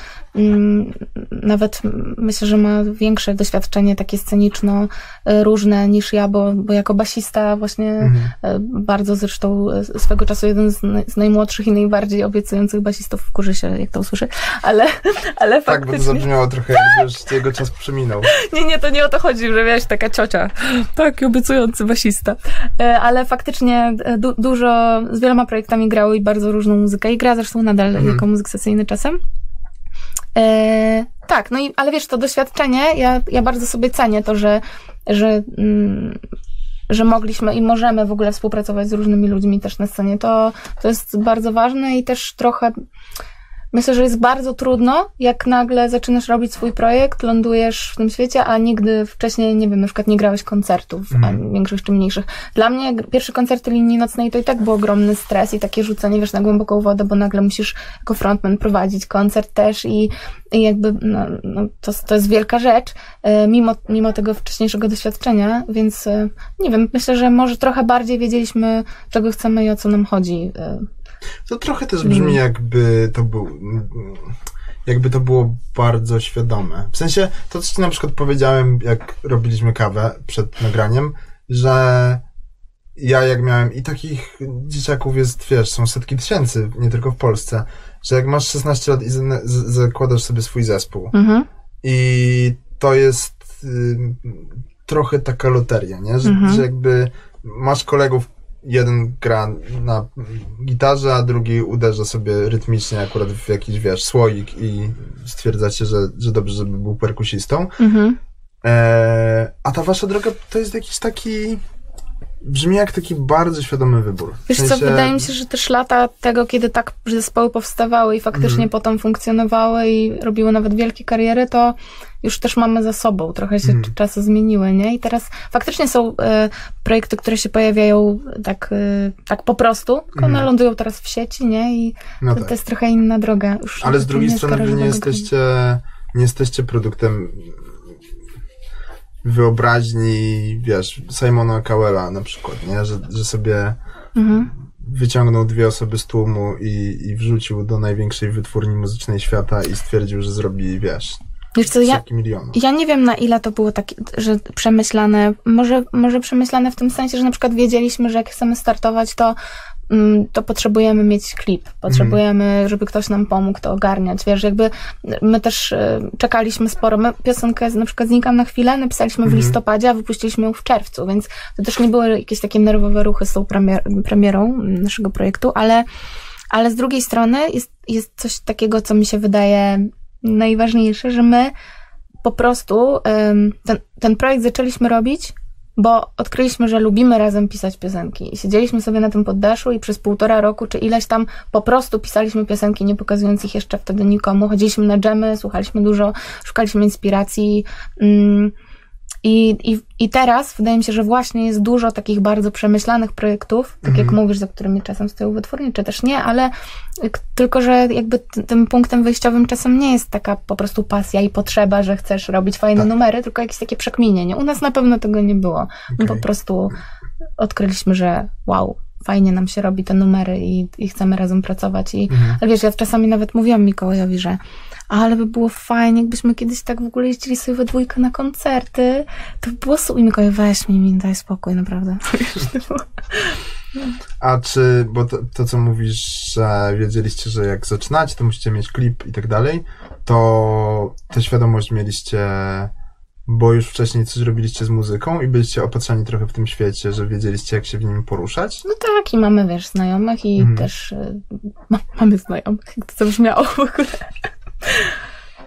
nawet mm, myślę, że ma większe doświadczenie takie sceniczno y, różne niż ja, bo, bo jako basista właśnie Mhm. e, bardzo zresztą e, swego czasu jeden z, z najmłodszych i najbardziej obiecujących basistów wkurzy się, jak to usłyszy, ale, ale Tak, bo to faktycznie... zabrzmiało trochę jakby już jego czas przeminął. Nie, nie, to nie o to chodzi, że wiesz, taka ciocia. Tak, obiecujący basista. E, Ale faktycznie e, du- dużo, z wieloma projektami grało i bardzo różną muzykę i gra zresztą nadal Mhm. jako muzyk sesyjny czasem. E, tak, no i, ale wiesz, to doświadczenie, ja, ja bardzo sobie cenię to, że, że, mm, że mogliśmy i możemy w ogóle współpracować z różnymi ludźmi też na scenie. To, to jest bardzo ważne i też trochę Myślę, że jest bardzo trudno, jak nagle zaczynasz robić swój projekt, lądujesz w tym świecie, a nigdy wcześniej, nie wiem, na przykład nie grałeś koncertów, Mhm. a większych czy mniejszych. Dla mnie pierwsze koncerty linii nocnej to i tak był ogromny stres i takie rzucenie, wiesz, na głęboką wodę, bo nagle musisz jako frontman prowadzić koncert też i, i jakby, no, no, to, to jest wielka rzecz, e, mimo, mimo tego wcześniejszego doświadczenia, więc e, nie wiem, myślę, że może trochę bardziej wiedzieliśmy, czego chcemy i o co nam chodzi. To trochę też brzmi jakby to był jakby to było bardzo świadome. W sensie, to co ci na przykład powiedziałem, jak robiliśmy kawę przed nagraniem, że ja jak miałem i takich dzieciaków jest, wiesz, są setki tysięcy, nie tylko w Polsce, że jak masz 16 lat i z- z- zakładasz sobie swój zespół Mhm. i to jest y, trochę taka loteria, nie? Że, Mhm. że jakby masz kolegów, jeden gra na gitarze, a drugi uderza sobie rytmicznie akurat w jakiś, wiesz, słoik i stwierdzacie, że, że dobrze, żeby był perkusistą. Mhm. E, a ta wasza droga to jest jakiś taki... Brzmi jak taki bardzo świadomy wybór. W Wiesz co, sensie- wydaje mi się, że też lata tego, kiedy tak zespoły powstawały i faktycznie Mhm. potem funkcjonowały i robiły nawet wielkie kariery, to już też mamy za sobą. Trochę się Mhm. czasy zmieniły, nie? I teraz faktycznie są e, projekty, które się pojawiają tak, e, tak po prostu, tylko one Mhm. lądują teraz w sieci, nie? I No to, tak. to jest trochę inna droga. Już Ale z drugiej strony wy nie jesteście, nie jesteście produktem wyobraźni, wiesz, Simona Cowella na przykład, nie? Że, że sobie Mhm. wyciągnął dwie osoby z tłumu i, i wrzucił do największej wytwórni muzycznej świata i stwierdził, że zrobi, wiesz, Wiesz co, ja. Ja nie wiem, na ile to było takie, że przemyślane. Może, może przemyślane w tym sensie, że na przykład wiedzieliśmy, że jak chcemy startować, to, to potrzebujemy mieć klip. Potrzebujemy, żeby ktoś nam pomógł to ogarniać. Wiesz, jakby my też e, czekaliśmy sporo. My piosenkę na przykład Znikam na chwilę napisaliśmy w Mhm. listopadzie, a wypuściliśmy ją w czerwcu, więc to też nie były jakieś takie nerwowe ruchy z tą premier, premierą naszego projektu, ale, ale z drugiej strony jest, jest coś takiego, co mi się wydaje najważniejsze, że my po prostu ten, ten projekt zaczęliśmy robić, bo odkryliśmy, że lubimy razem pisać piosenki. I siedzieliśmy sobie na tym poddaszu i przez półtora roku czy ileś tam po prostu pisaliśmy piosenki, nie pokazując ich jeszcze wtedy nikomu. Chodziliśmy na dżemy, słuchaliśmy dużo, szukaliśmy inspiracji. Mm, i, i, I teraz wydaje mi się, że właśnie jest dużo takich bardzo przemyślanych projektów, tak jak mówisz, za którymi czasem stoją wytwórnie, czy też nie, ale tylko, że jakby tym punktem wyjściowym czasem nie jest taka po prostu pasja i potrzeba, że chcesz robić fajne numery, tylko jakieś takie przekminienie. U nas na pewno tego nie było. My po Okej. prostu odkryliśmy, że wow, fajnie nam się robi te numery i, i chcemy razem pracować. I, Ale wiesz, ja czasami nawet mówiłam Mikołajowi, że ale by było fajnie, jakbyśmy kiedyś tak w ogóle jeździli sobie we dwójkę na koncerty. To by było super. I Mikołaj, weź mi, mi daj spokój, naprawdę. A czy, bo to, to co mówisz, że wiedzieliście, że jak zaczynacie, to musicie mieć klip i tak dalej, to tę świadomość mieliście, bo już wcześniej coś robiliście z muzyką i byliście opatrzeni trochę w tym świecie, że wiedzieliście, jak się w nim poruszać? No tak, i mamy, wiesz, znajomych i Mhm. też y, ma, mamy znajomych, jak to zabrzmiało w ogóle.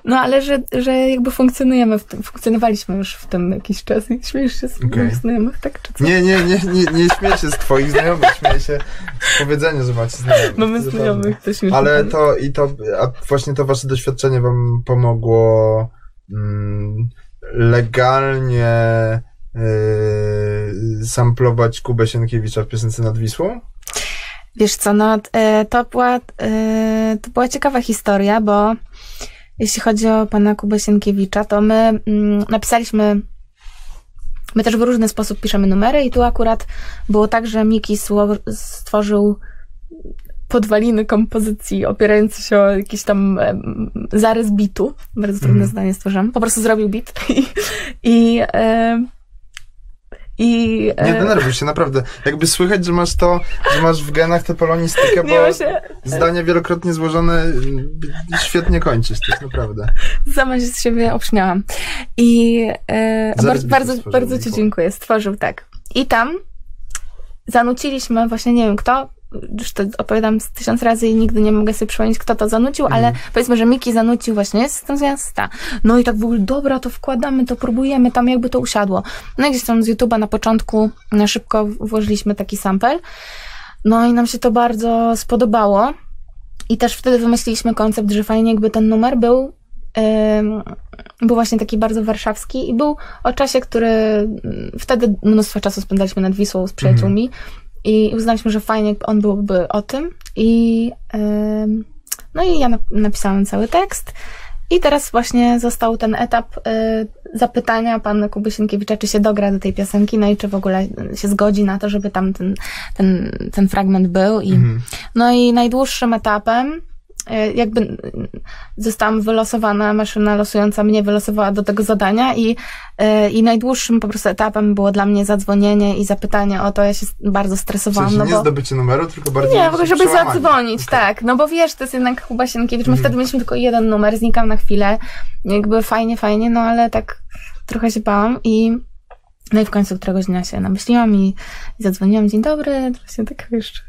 No ale że, że jakby funkcjonujemy w tym, funkcjonowaliśmy już w tym jakiś czas i śmiejesz się z Okej. moich znajomych, tak? Czy co? Nie, nie, nie, nie, nie śmieję się z twoich znajomych, śmieję się z powiedzenia, że macie znajomych. Mamy To znajomych, to śmieszne. Ale to i to, a właśnie to wasze doświadczenie wam pomogło mm, legalnie yy, samplować Kubę Sienkiewicza w piosence nad Wisłą? Wiesz co, no e, to była, e, to była ciekawa historia, bo jeśli chodzi o pana Kubę Sienkiewicza, to my mm, napisaliśmy, my też w różny sposób piszemy numery i tu akurat było tak, że Miki stworzył podwaliny kompozycji opierające się o jakiś tam zarys bitu. Bardzo trudne Mhm. zdanie stworzyłam. Po prostu zrobił bit i, i, em, i Nie e, denerwuj się, naprawdę. Jakby słychać, że masz to, że masz w genach tę polonistykę, bo się, zdania wielokrotnie złożone mm, świetnie kończysz, to jest naprawdę. Sama się z siebie obśmiałam. I e, bardzo, bardzo, bardzo Ci dziękuję. Stworzył tak. I tam zanuciliśmy, właśnie nie wiem kto, już to opowiadam tysiąc razy i nigdy nie mogę sobie przypomnieć, kto to zanucił, ale powiedzmy, że Miki zanucił właśnie z tym zjazda. No i tak w ogóle, dobra, to wkładamy, to próbujemy, tam jakby to usiadło. No i gdzieś tam z YouTube'a na początku na szybko włożyliśmy taki sample. No i nam się to bardzo spodobało. I też wtedy wymyśliliśmy koncept, że fajnie jakby ten numer był był właśnie taki bardzo warszawski i był o czasie, który wtedy mnóstwo czasu spędzaliśmy nad Wisłą z przyjaciółmi i uznaliśmy, że fajnie on byłby o tym i no i ja nap- napisałam cały tekst i teraz właśnie został ten etap y, zapytania pana Kuby Sienkiewicza, czy się dogra do tej piosenki, no i czy w ogóle się zgodzi na to, żeby tam ten, ten, ten fragment był i Mhm. no i najdłuższym etapem, jakby mm, zostałam wylosowana, maszyna losująca mnie wylosowała do tego zadania i, e, i najdłuższym po prostu etapem było dla mnie zadzwonienie i zapytanie o to, ja się bardzo W stresowałam, sensie no nie bo... zdobycie numeru, tylko bardziej Nie, w ogóle, żeby zadzwonić, Okej. tak. No bo wiesz, to jest jednak Kuba Sienkiewicz. My Mhm. wtedy mieliśmy tylko jeden numer, znikam na chwilę. Jakby fajnie, fajnie, no ale tak trochę się bałam i no i w końcu któregoś dnia się namyśliłam i, i zadzwoniłam. Dzień dobry, właśnie tak jeszcze.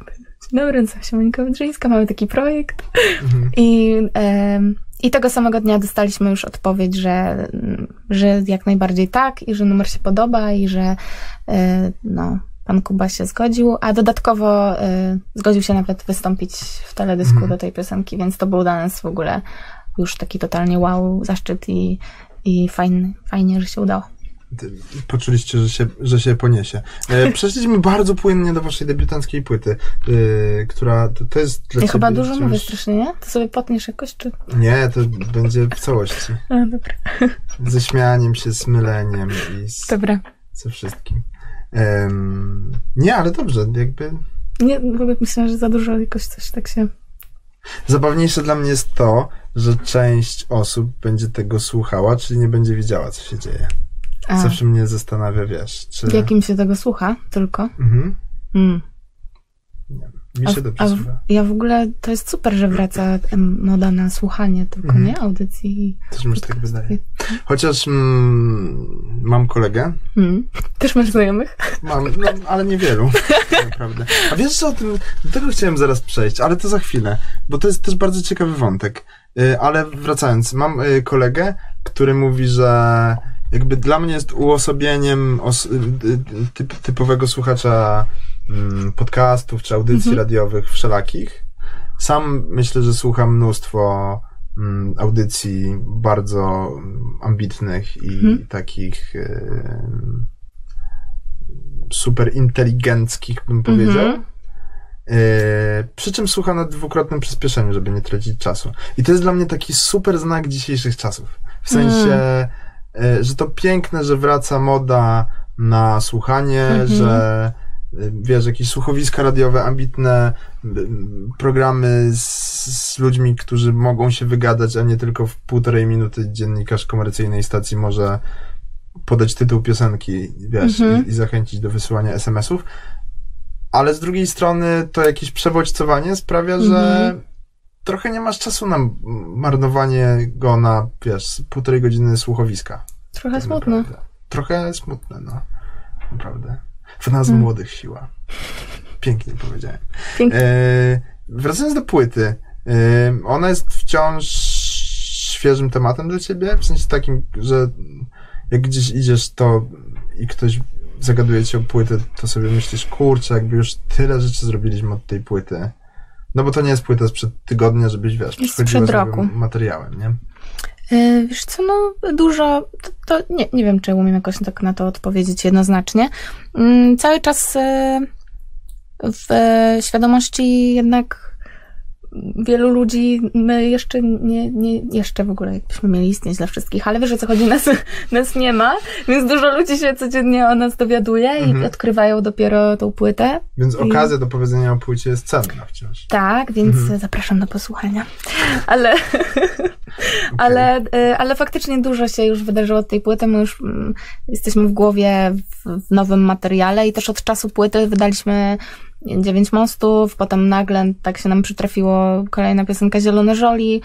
Dobry, nazywam się Monika Wydrzyńska, mamy taki projekt. Mhm. I, em, I tego samego dnia dostaliśmy już odpowiedź, że, że jak najbardziej tak i że numer się podoba i że e, no, pan Kuba się zgodził, a dodatkowo e, zgodził się nawet wystąpić w teledysku Mhm. do tej piosenki, więc to był dla nas w ogóle już taki totalnie wow, zaszczyt i, i fajny, fajnie, że się udało. Poczuliście, że się, że się poniesie. E, przeszliśmy bardzo płynnie do waszej debiutanckiej płyty, e, która to, to jest dla Ja chyba dużo czymś- mówię strasznie, nie? To sobie potniesz jakoś, czy... Nie, to będzie w całości. A, dobra. Ze śmianiem się, z myleniem i z, Dobra. ze wszystkim. Em, nie, ale dobrze, jakby Nie, myślę, że za dużo jakoś coś tak się... Zabawniejsze dla mnie jest to, że część osób będzie tego słuchała, czyli nie będzie wiedziała, co się dzieje. A, Zawsze mnie zastanawia, wiesz, czy... jakim się tego słucha tylko? Mhm. Mm. Mi A, się w- dobrze a w, ja w ogóle, to jest super, że wraca moda na słuchanie tylko, Mhm. nie? Audycji. Też mi się tak wydaje. Chociaż mm, mam kolegę, Mm. Też masz znajomych? mam, no, ale niewielu, tak naprawdę. A wiesz co o tym, do tego chciałem zaraz przejść, ale to za chwilę, bo to jest też bardzo ciekawy wątek. Y, Ale wracając, mam y, kolegę, który mówi, że jakby dla mnie jest uosobieniem os- y, y, typ, typowego słuchacza mm, podcastów czy audycji Mhm. radiowych wszelakich. Sam myślę, że słucham mnóstwo mm, audycji bardzo ambitnych i Mhm. takich y, super inteligenckich, bym powiedział. Mhm. Yy, przy czym słucham na dwukrotnym przyspieszeniu, żeby nie tracić czasu. I to jest dla mnie taki super znak dzisiejszych czasów. W sensie, yy, że to piękne, że wraca moda na słuchanie, Mhm. że yy, wiesz, jakieś słuchowiska radiowe, ambitne programy z, z ludźmi, którzy mogą się wygadać, a nie tylko w półtorej minuty dziennikarz komercyjnej stacji może podać tytuł piosenki, wiesz, Mhm. i, i zachęcić do wysyłania SMS-ów. Ale z drugiej strony to jakieś przewodźcowanie sprawia, że Mhm. Trochę nie masz czasu na marnowanie go na, wiesz, półtorej godziny słuchowiska. Trochę Tak smutno. naprawdę. Trochę smutne, no. Naprawdę. W nas Hmm. młodych siła. Pięknie powiedziałem. Pięknie. E, wracając do płyty. E, ona jest wciąż świeżym tematem dla ciebie? W sensie takim, że jak gdzieś idziesz to i ktoś zagaduje ci o płytę, to sobie myślisz, kurczę, jakby już tyle rzeczy zrobiliśmy od tej płyty. No bo to nie jest płyta sprzed tygodnia, żebyś, wiesz, przychodziła z roku. materiałem, nie? Yy, Wiesz co, no dużo, to, to nie, nie wiem, czy umiem jakoś tak na to odpowiedzieć jednoznacznie. Mm, Cały czas yy, w e, świadomości jednak wielu ludzi my jeszcze nie, nie jeszcze w ogóle jakbyśmy mieli istnieć dla wszystkich, ale wiesz o co chodzi, nas, nas nie ma, więc dużo ludzi się codziennie o nas dowiaduje Mhm. i odkrywają dopiero tą płytę. Więc I- okazja do powiedzenia o płycie jest cenna wciąż. Tak, więc Mhm. zapraszam do posłuchania. Ale, ale, y, ale faktycznie dużo się już wydarzyło od tej płyty. My już mm, jesteśmy w głowie w, w nowym materiale i też od czasu płyty wydaliśmy Dziewięć mostów, potem nagle tak się nam przytrafiło kolejna piosenka Zielone Żoli,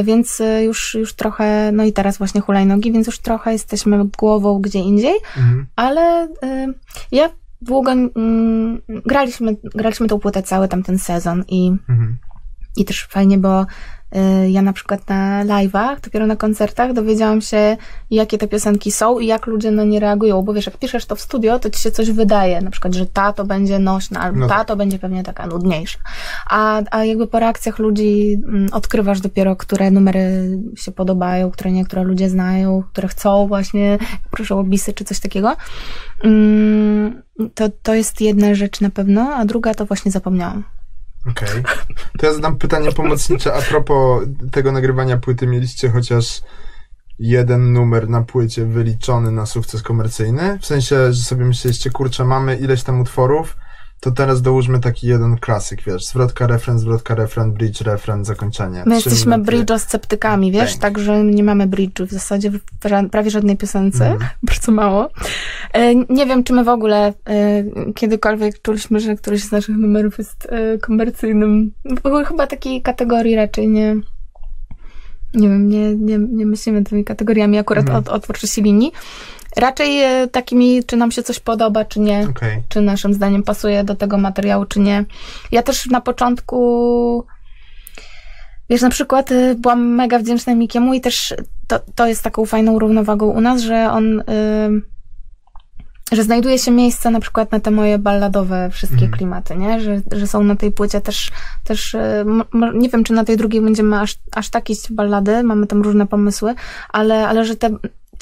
y, więc y, już, już trochę, no i teraz właśnie hulajnogi, więc już trochę jesteśmy głową gdzie indziej, Mhm. ale y, ja długo mm, graliśmy, graliśmy tą płytę cały tamten sezon i Mhm. I też fajnie, bo y, ja na przykład na live'ach, dopiero na koncertach dowiedziałam się, jakie te piosenki są i jak ludzie na nie reagują, bo wiesz, jak piszesz to w studio, to ci się coś wydaje, na przykład, że ta to będzie nośna, albo No ta tak. to będzie pewnie taka nudniejsza. A, a jakby po reakcjach ludzi mm, odkrywasz dopiero, które numery się podobają, które niektóre ludzie znają, które chcą właśnie, proszę o bisy czy coś takiego. Mm, To, to jest jedna rzecz na pewno, a druga to właśnie zapomniałam. Okej. To ja zadam pytanie pomocnicze. A propos tego nagrywania płyty, mieliście chociaż jeden numer na płycie wyliczony na sukces komercyjny? W sensie, że sobie myśleliście, kurczę, mamy ileś tam utworów, to teraz dołóżmy taki jeden klasyk, wiesz, zwrotka, refren, zwrotka, refren, bridge, refren, zakończenie. My Trzy jesteśmy bridge'o-sceptykami, wiesz, Pięknie. także nie mamy bridge'u w zasadzie w prawie żadnej piosence, Mhm. bardzo mało. E, Nie wiem, czy my w ogóle e, kiedykolwiek czuliśmy, że któryś z naszych numerów jest e, komercyjnym. W ogóle chyba takiej kategorii raczej nie... Nie wiem, nie, nie, nie myślimy tymi kategoriami akurat Mhm. od, od twórczości linii. Raczej e, takimi, czy nam się coś podoba, czy nie Okej. czy naszym zdaniem pasuje do tego materiału, czy nie. Ja też na początku, wiesz, na przykład y, byłam mega wdzięczna Mikiemu i też to, to jest taką fajną równowagą u nas, że on, y, że znajduje się miejsce na przykład na te moje balladowe wszystkie Mhm. klimaty, nie? Że, że są na tej płycie też, też nie wiem, czy na tej drugiej będziemy aż, aż tak iść ballady, mamy tam różne pomysły, ale, ale że te,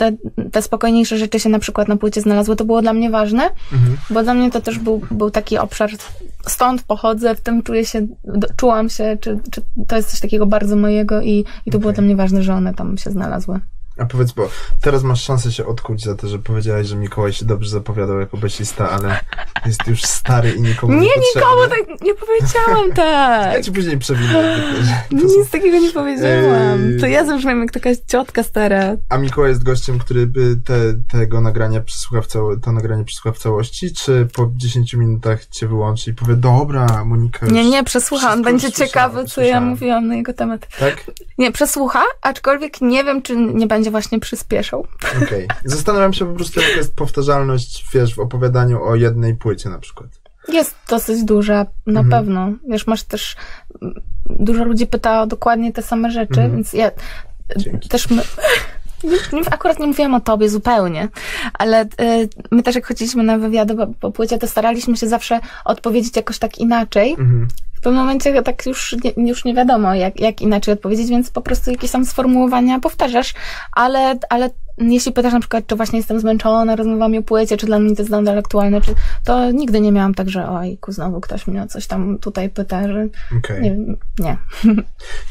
te, te spokojniejsze rzeczy się na przykład na płycie znalazły, to było dla mnie ważne, Mhm. bo dla mnie to też był, był taki obszar, stąd pochodzę, w tym czuję się, do- czułam się, czy, czy to jest coś takiego bardzo mojego i, i to było Okej. dla mnie ważne, że one tam się znalazły. A powiedz, bo teraz masz szansę się odkuć za to, że powiedziałeś, że Mikołaj się dobrze zapowiadał jako basista, ale jest już stary i nikomu nie Nie, nikomu tak nie powiedziałam Ja tak. ci później przewinę. to są Nic takiego nie powiedziałam. To ja zabrzmiam jak taka ciotka stara. A Mikołaj jest gościem, który by te, tego nagrania przesłucha w cało, to nagranie przesłucha w całości, czy po 10 minutach cię wyłączy i powie, dobra, Monika już... Nie, nie, przesłucha. On będzie ciekawy, co ja mówiłam na jego temat. Tak? Nie, przesłucha, aczkolwiek nie wiem, czy nie będzie właśnie przyspieszał. Okej. Zastanawiam się po prostu, jaka jest powtarzalność, wiesz, w opowiadaniu o jednej płycie na przykład. Jest dosyć duża, na Mhm. pewno. Wiesz, masz też. Dużo ludzi pyta o dokładnie te same rzeczy, Mhm. więc ja. Dzięki. Też my. Akurat nie mówiłam o tobie zupełnie, ale y, my też jak chodziliśmy na wywiady po, po płycie, to staraliśmy się zawsze odpowiedzieć jakoś tak inaczej. Mhm w pewnym momencie tak już nie, już nie wiadomo, jak, jak inaczej odpowiedzieć, więc po prostu jakieś tam sformułowania powtarzasz, ale, ale jeśli pytasz na przykład, czy właśnie jestem zmęczona rozmowami o płycie, czy dla mnie to jest nadal aktualne, czy, to nigdy nie miałam tak, że ojku, znowu ktoś mnie o coś tam tutaj pyta, że okay. nie, nie.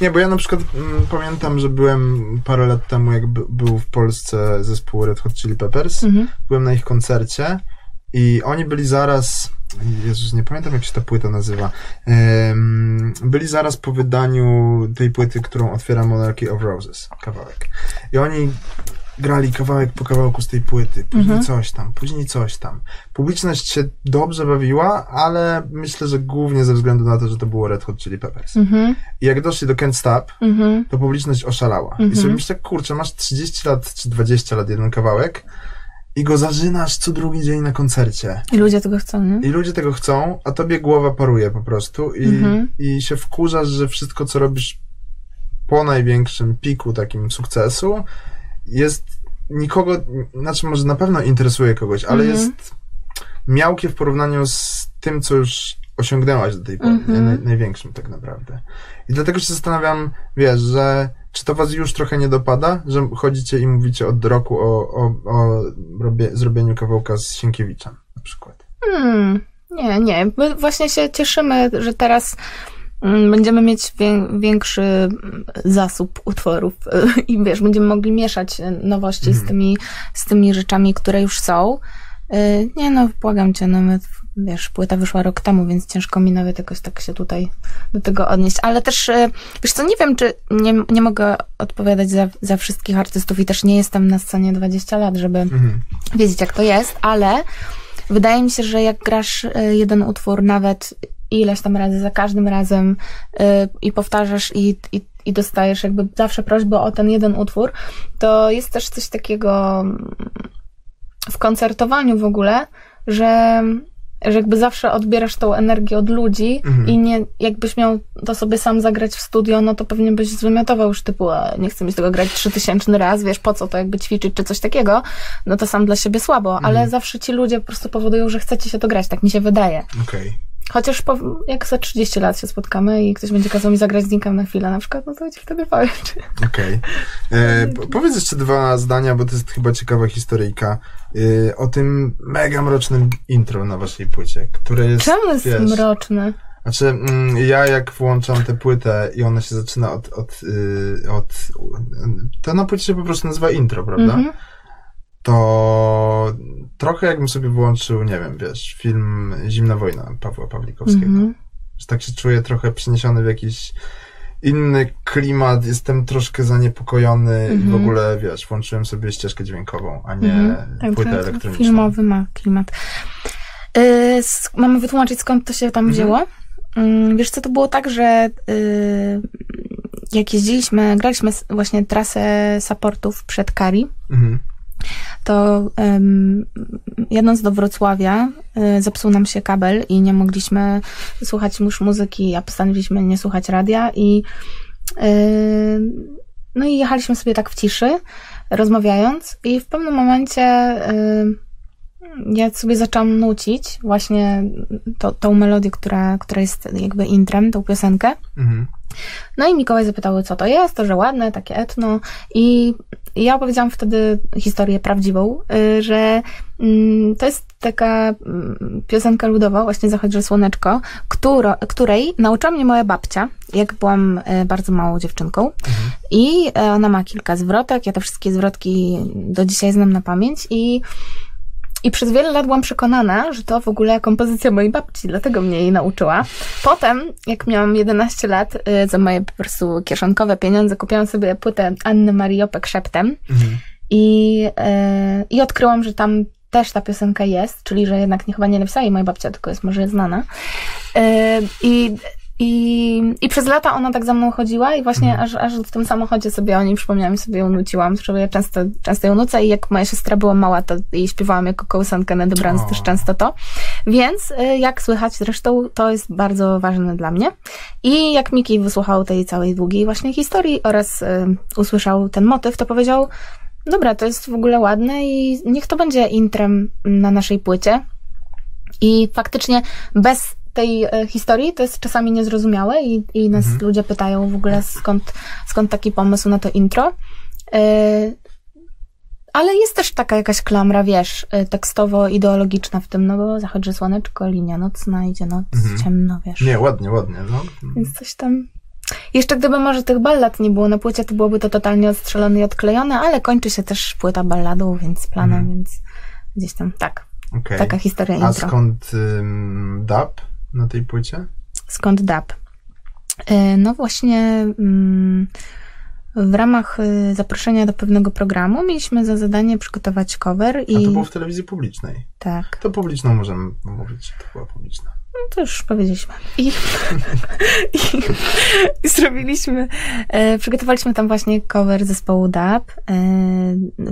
Nie, bo ja na przykład m, mm, pamiętam, że byłem parę lat temu, jak by, był w Polsce zespół Red Hot Chili Peppers, mhm. byłem na ich koncercie i oni byli zaraz Jezus, nie pamiętam jak się ta płyta nazywa. byli zaraz po wydaniu tej płyty, którą otwiera Monarchy of Roses, kawałek. I oni grali kawałek po kawałku z tej płyty, później mhm. coś tam, później coś tam. Publiczność się dobrze bawiła, ale myślę, że głównie ze względu na to, że to było Red Hot Chili Peppers. Mhm. I jak doszli do Can't Stop, mhm. to publiczność oszalała. I sobie myślę, kurczę, masz 30 lat czy 20 lat jeden kawałek, i go zażynasz co drugi dzień na koncercie. I ludzie tego chcą, nie? I ludzie tego chcą, a tobie głowa paruje po prostu i, mhm. i się wkurzasz, że wszystko, co robisz po największym piku takim sukcesu jest nikogo, znaczy może na pewno interesuje kogoś, ale mhm. jest miałkie w porównaniu z tym, co już osiągnęłaś do tej pory, mhm. naj, największym tak naprawdę. I dlatego się zastanawiam, wiesz, że czy to was już trochę nie dopada, że chodzicie i mówicie od roku o, o, o robie, zrobieniu kawałka z Sienkiewiczem na przykład? Hmm, nie, nie. My właśnie się cieszymy, że teraz będziemy mieć większy zasób utworów i wiesz, będziemy mogli mieszać nowości z, mhm. tymi, z tymi rzeczami, które już są. Y, nie no, błagam cię, no my wiesz, płyta wyszła rok temu, więc ciężko mi nawet jakoś tak się tutaj do tego odnieść. Ale też, e, wiesz co, nie wiem, czy nie, nie mogę odpowiadać za, za wszystkich artystów i też nie jestem na scenie 20 lat, żeby mhm. wiedzieć, jak to jest, ale wydaje mi się, że jak grasz e, jeden utwór nawet ileś tam razy, za każdym razem yy, i powtarzasz i, i, i dostajesz jakby zawsze prośbę o ten jeden utwór, to jest też coś takiego w koncertowaniu w ogóle, że że jakby zawsze odbierasz tą energię od ludzi mhm. i nie, jakbyś miał to sobie sam zagrać w studio, no to pewnie byś zwymiotował już typu, nie chcę mieć tego grać trzytysięczny raz, wiesz, po co to jakby ćwiczyć czy coś takiego, no to sam dla siebie słabo, mhm. ale zawsze ci ludzie po prostu powodują, że chcecie się to grać, tak mi się wydaje. Okay. Chociaż po, jak za 30 lat się spotkamy i ktoś będzie kazał mi zagrać z Dinkiem na chwilę na przykład, no to ci wtedy powiem. Okej. Okay. E, powiedz jeszcze dwa zdania, bo to jest chyba ciekawa historyjka, e, o tym mega mrocznym intro na waszej płycie, które jest... Czemu jest wiesz, mroczne? Znaczy, mm, ja jak włączam tę płytę i ona się zaczyna od, od, y, od, to na płycie się po prostu nazywa intro, prawda? Mm -hmm to trochę jakbym sobie włączył, nie wiem, wiesz, film Zimna Wojna Pawła Pawlikowskiego. Mm -hmm. Że tak się czuję trochę przeniesiony w jakiś inny klimat, jestem troszkę zaniepokojony mm -hmm. i w mhm. ogóle, wiesz, włączyłem sobie ścieżkę dźwiękową, a nie mm -hmm. płytę tak, elektroniczną. Filmowy ma klimat. Yy, mamy wytłumaczyć, skąd to się tam mhm. wzięło? Yy, wiesz co, to było tak, że yy, jak jeździliśmy, graliśmy właśnie trasę supportów przed Kari, mhm to um, jadąc do Wrocławia y, zepsuł nam się kabel i nie mogliśmy słuchać już muzyki, a postanowiliśmy nie słuchać radia i y, no i jechaliśmy sobie tak w ciszy, rozmawiając i w pewnym momencie y, ja sobie zaczęłam nucić właśnie to, tą melodię, która, która jest jakby intrem, tą piosenkę. Mhm. No i Mikołaj zapytał, co to jest, to, że ładne, takie etno. I ja opowiedziałam wtedy historię prawdziwą, y, że mm, to jest taka mm, piosenka ludowa, właśnie Zachodzi Słoneczko, któro, której nauczyła mnie moja babcia, jak byłam y, bardzo małą dziewczynką. Mhm. I y, ona ma kilka zwrotek, ja te wszystkie zwrotki do dzisiaj znam na pamięć i i przez wiele lat byłam przekonana, że to w ogóle kompozycja mojej babci, dlatego mnie jej nauczyła. Potem, jak miałam 11 lat, y, za moje po prostu kieszonkowe pieniądze kupiłam sobie płytę Anny Mariopek szeptem mhm. i, y, i odkryłam, że tam też ta piosenka jest, czyli że jednak nie chyba nie napisała jej moja babcia, tylko jest może znana. Y, I i, I przez lata ona tak za mną chodziła i właśnie mhm. aż, aż w tym samochodzie sobie o niej przypomniałam i sobie ją nuciłam. Zresztą ja często, często ją nucę i jak moja siostra była mała, to jej śpiewałam jako kołysankę na dobranoc też często to. Więc y, jak słychać zresztą, to jest bardzo ważne dla mnie. I jak Miki wysłuchał tej całej długiej właśnie historii oraz y, usłyszał ten motyw, to powiedział, dobra, to jest w ogóle ładne i niech to będzie intrem na naszej płycie. I faktycznie bez tej e, historii to jest czasami niezrozumiałe i, i nas Mhm. ludzie pytają w ogóle skąd, skąd taki pomysł na to intro. E, ale jest też taka jakaś klamra, wiesz, e, tekstowo-ideologiczna w tym, no bo zachodzi słoneczko, linia nocna, idzie noc, Mhm. ciemno, wiesz. Nie, ładnie, ładnie, no. Więc coś tam. Jeszcze gdyby może tych ballad nie było na płycie, to byłoby to totalnie odstrzelone i odklejone, ale kończy się też płyta balladą, więc planem, Mhm. więc gdzieś tam tak. Okej. Taka historia A intro. skąd ym, dub na tej płycie? Skąd dub? Y, No właśnie mm, w ramach y, zaproszenia do pewnego programu mieliśmy za zadanie przygotować cover A i to było w telewizji publicznej. tak, To publiczną możemy mówić, to była publiczna. no to już powiedzieliśmy. I, i, i zrobiliśmy, e, przygotowaliśmy tam właśnie cover zespołu DAB e,